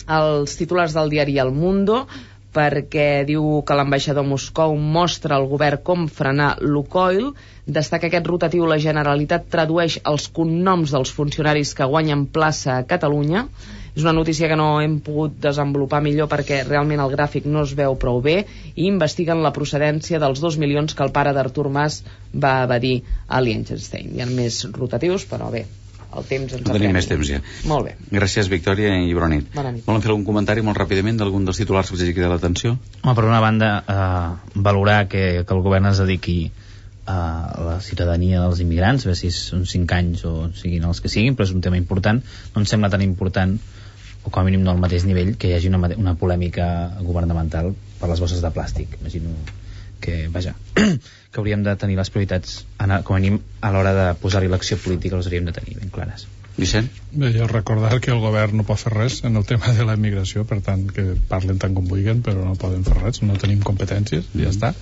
els titulars del diari El Mundo, perquè diu que l'ambaixador Moscou mostra al govern com frenar l'Ucoil, destaca aquest rotatiu la Generalitat tradueix els cognoms dels funcionaris que guanyen plaça a Catalunya. És una notícia que no hem pogut desenvolupar millor perquè realment el gràfic no es veu prou bé i investiguen la procedència dels dos milions que el pare d'Artur Mas va evadir a Liechtenstein. Hi ha més rotatius, però bé, el temps ens no tenim més temps ja. Molt bé. Gràcies, Victòria, i bona nit. Bona nit. Volen fer algun comentari molt ràpidament d'algun dels titulars que us hagi cridat l'atenció? Home, per una banda, eh, valorar que, que el govern es dediqui a la ciutadania dels immigrants, bé si són 5 anys o siguin els que siguin, però és un tema important. No ens sembla tan important o com a mínim no al mateix nivell que hi hagi una, una polèmica governamental per les bosses de plàstic. Imagino que, vaja, [CLEARS THROAT] que hauríem de tenir les prioritats, com a mínim, a l'hora de posar-hi l'acció política, les hauríem de tenir ben clares. Vicent? Bé, jo recordar que el govern no pot fer res en el tema de la immigració, per tant, que parlen tant com vulguin, però no poden fer res, no tenim competències, mm -hmm. ja està.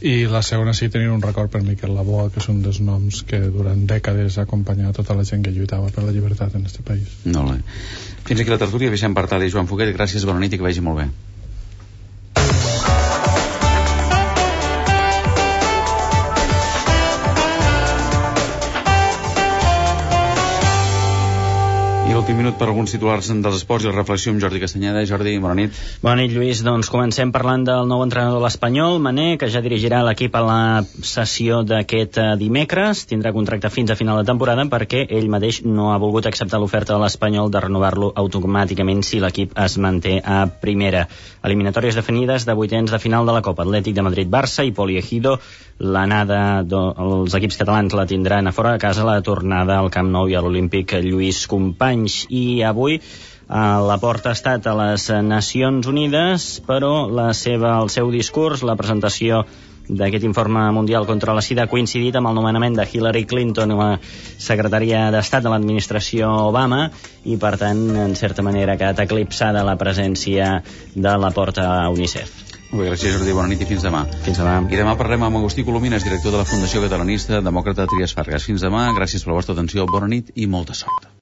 I la segona sí tenir un record per Miquel Laboa, que és un dels noms que durant dècades ha acompanyat tota la gent que lluitava per la llibertat en aquest país. Molt bé. Fins aquí la tertúlia, Vicent Partada i Joan Foguet, gràcies, bona nit i que vagi molt bé. Últim minut per alguns titulars dels esports i la reflexió amb Jordi Castanyeda. Jordi, bona nit. Bona nit, Lluís. Doncs comencem parlant del nou entrenador de l'Espanyol, Mané, que ja dirigirà l'equip a la sessió d'aquest eh, dimecres. Tindrà contracte fins a final de temporada perquè ell mateix no ha volgut acceptar l'oferta de l'Espanyol de renovar-lo automàticament si l'equip es manté a primera. Eliminatòries definides de vuitens de final de la Copa Atlètic de Madrid-Barça i Poliegido. L'anada dels equips catalans la tindran a fora de casa, la tornada al Camp Nou i a l'Olímpic Lluís Companys. I avui a la porta ha estat a les Nacions Unides, però la seva, el seu discurs, la presentació d'aquest informe mundial contra la sida ha coincidit amb el nomenament de Hillary Clinton com a secretària d'Estat de l'administració Obama i, per tant, en certa manera ha quedat eclipsada la presència de la porta a UNICEF. Molt bé, gràcies Jordi, bona nit i fins demà. Fins demà. I demà parlem amb Agustí Colomines, director de la Fundació Catalanista Demòcrata Trias Fargas. Fins demà, gràcies per la vostra atenció, bona nit i molta sort.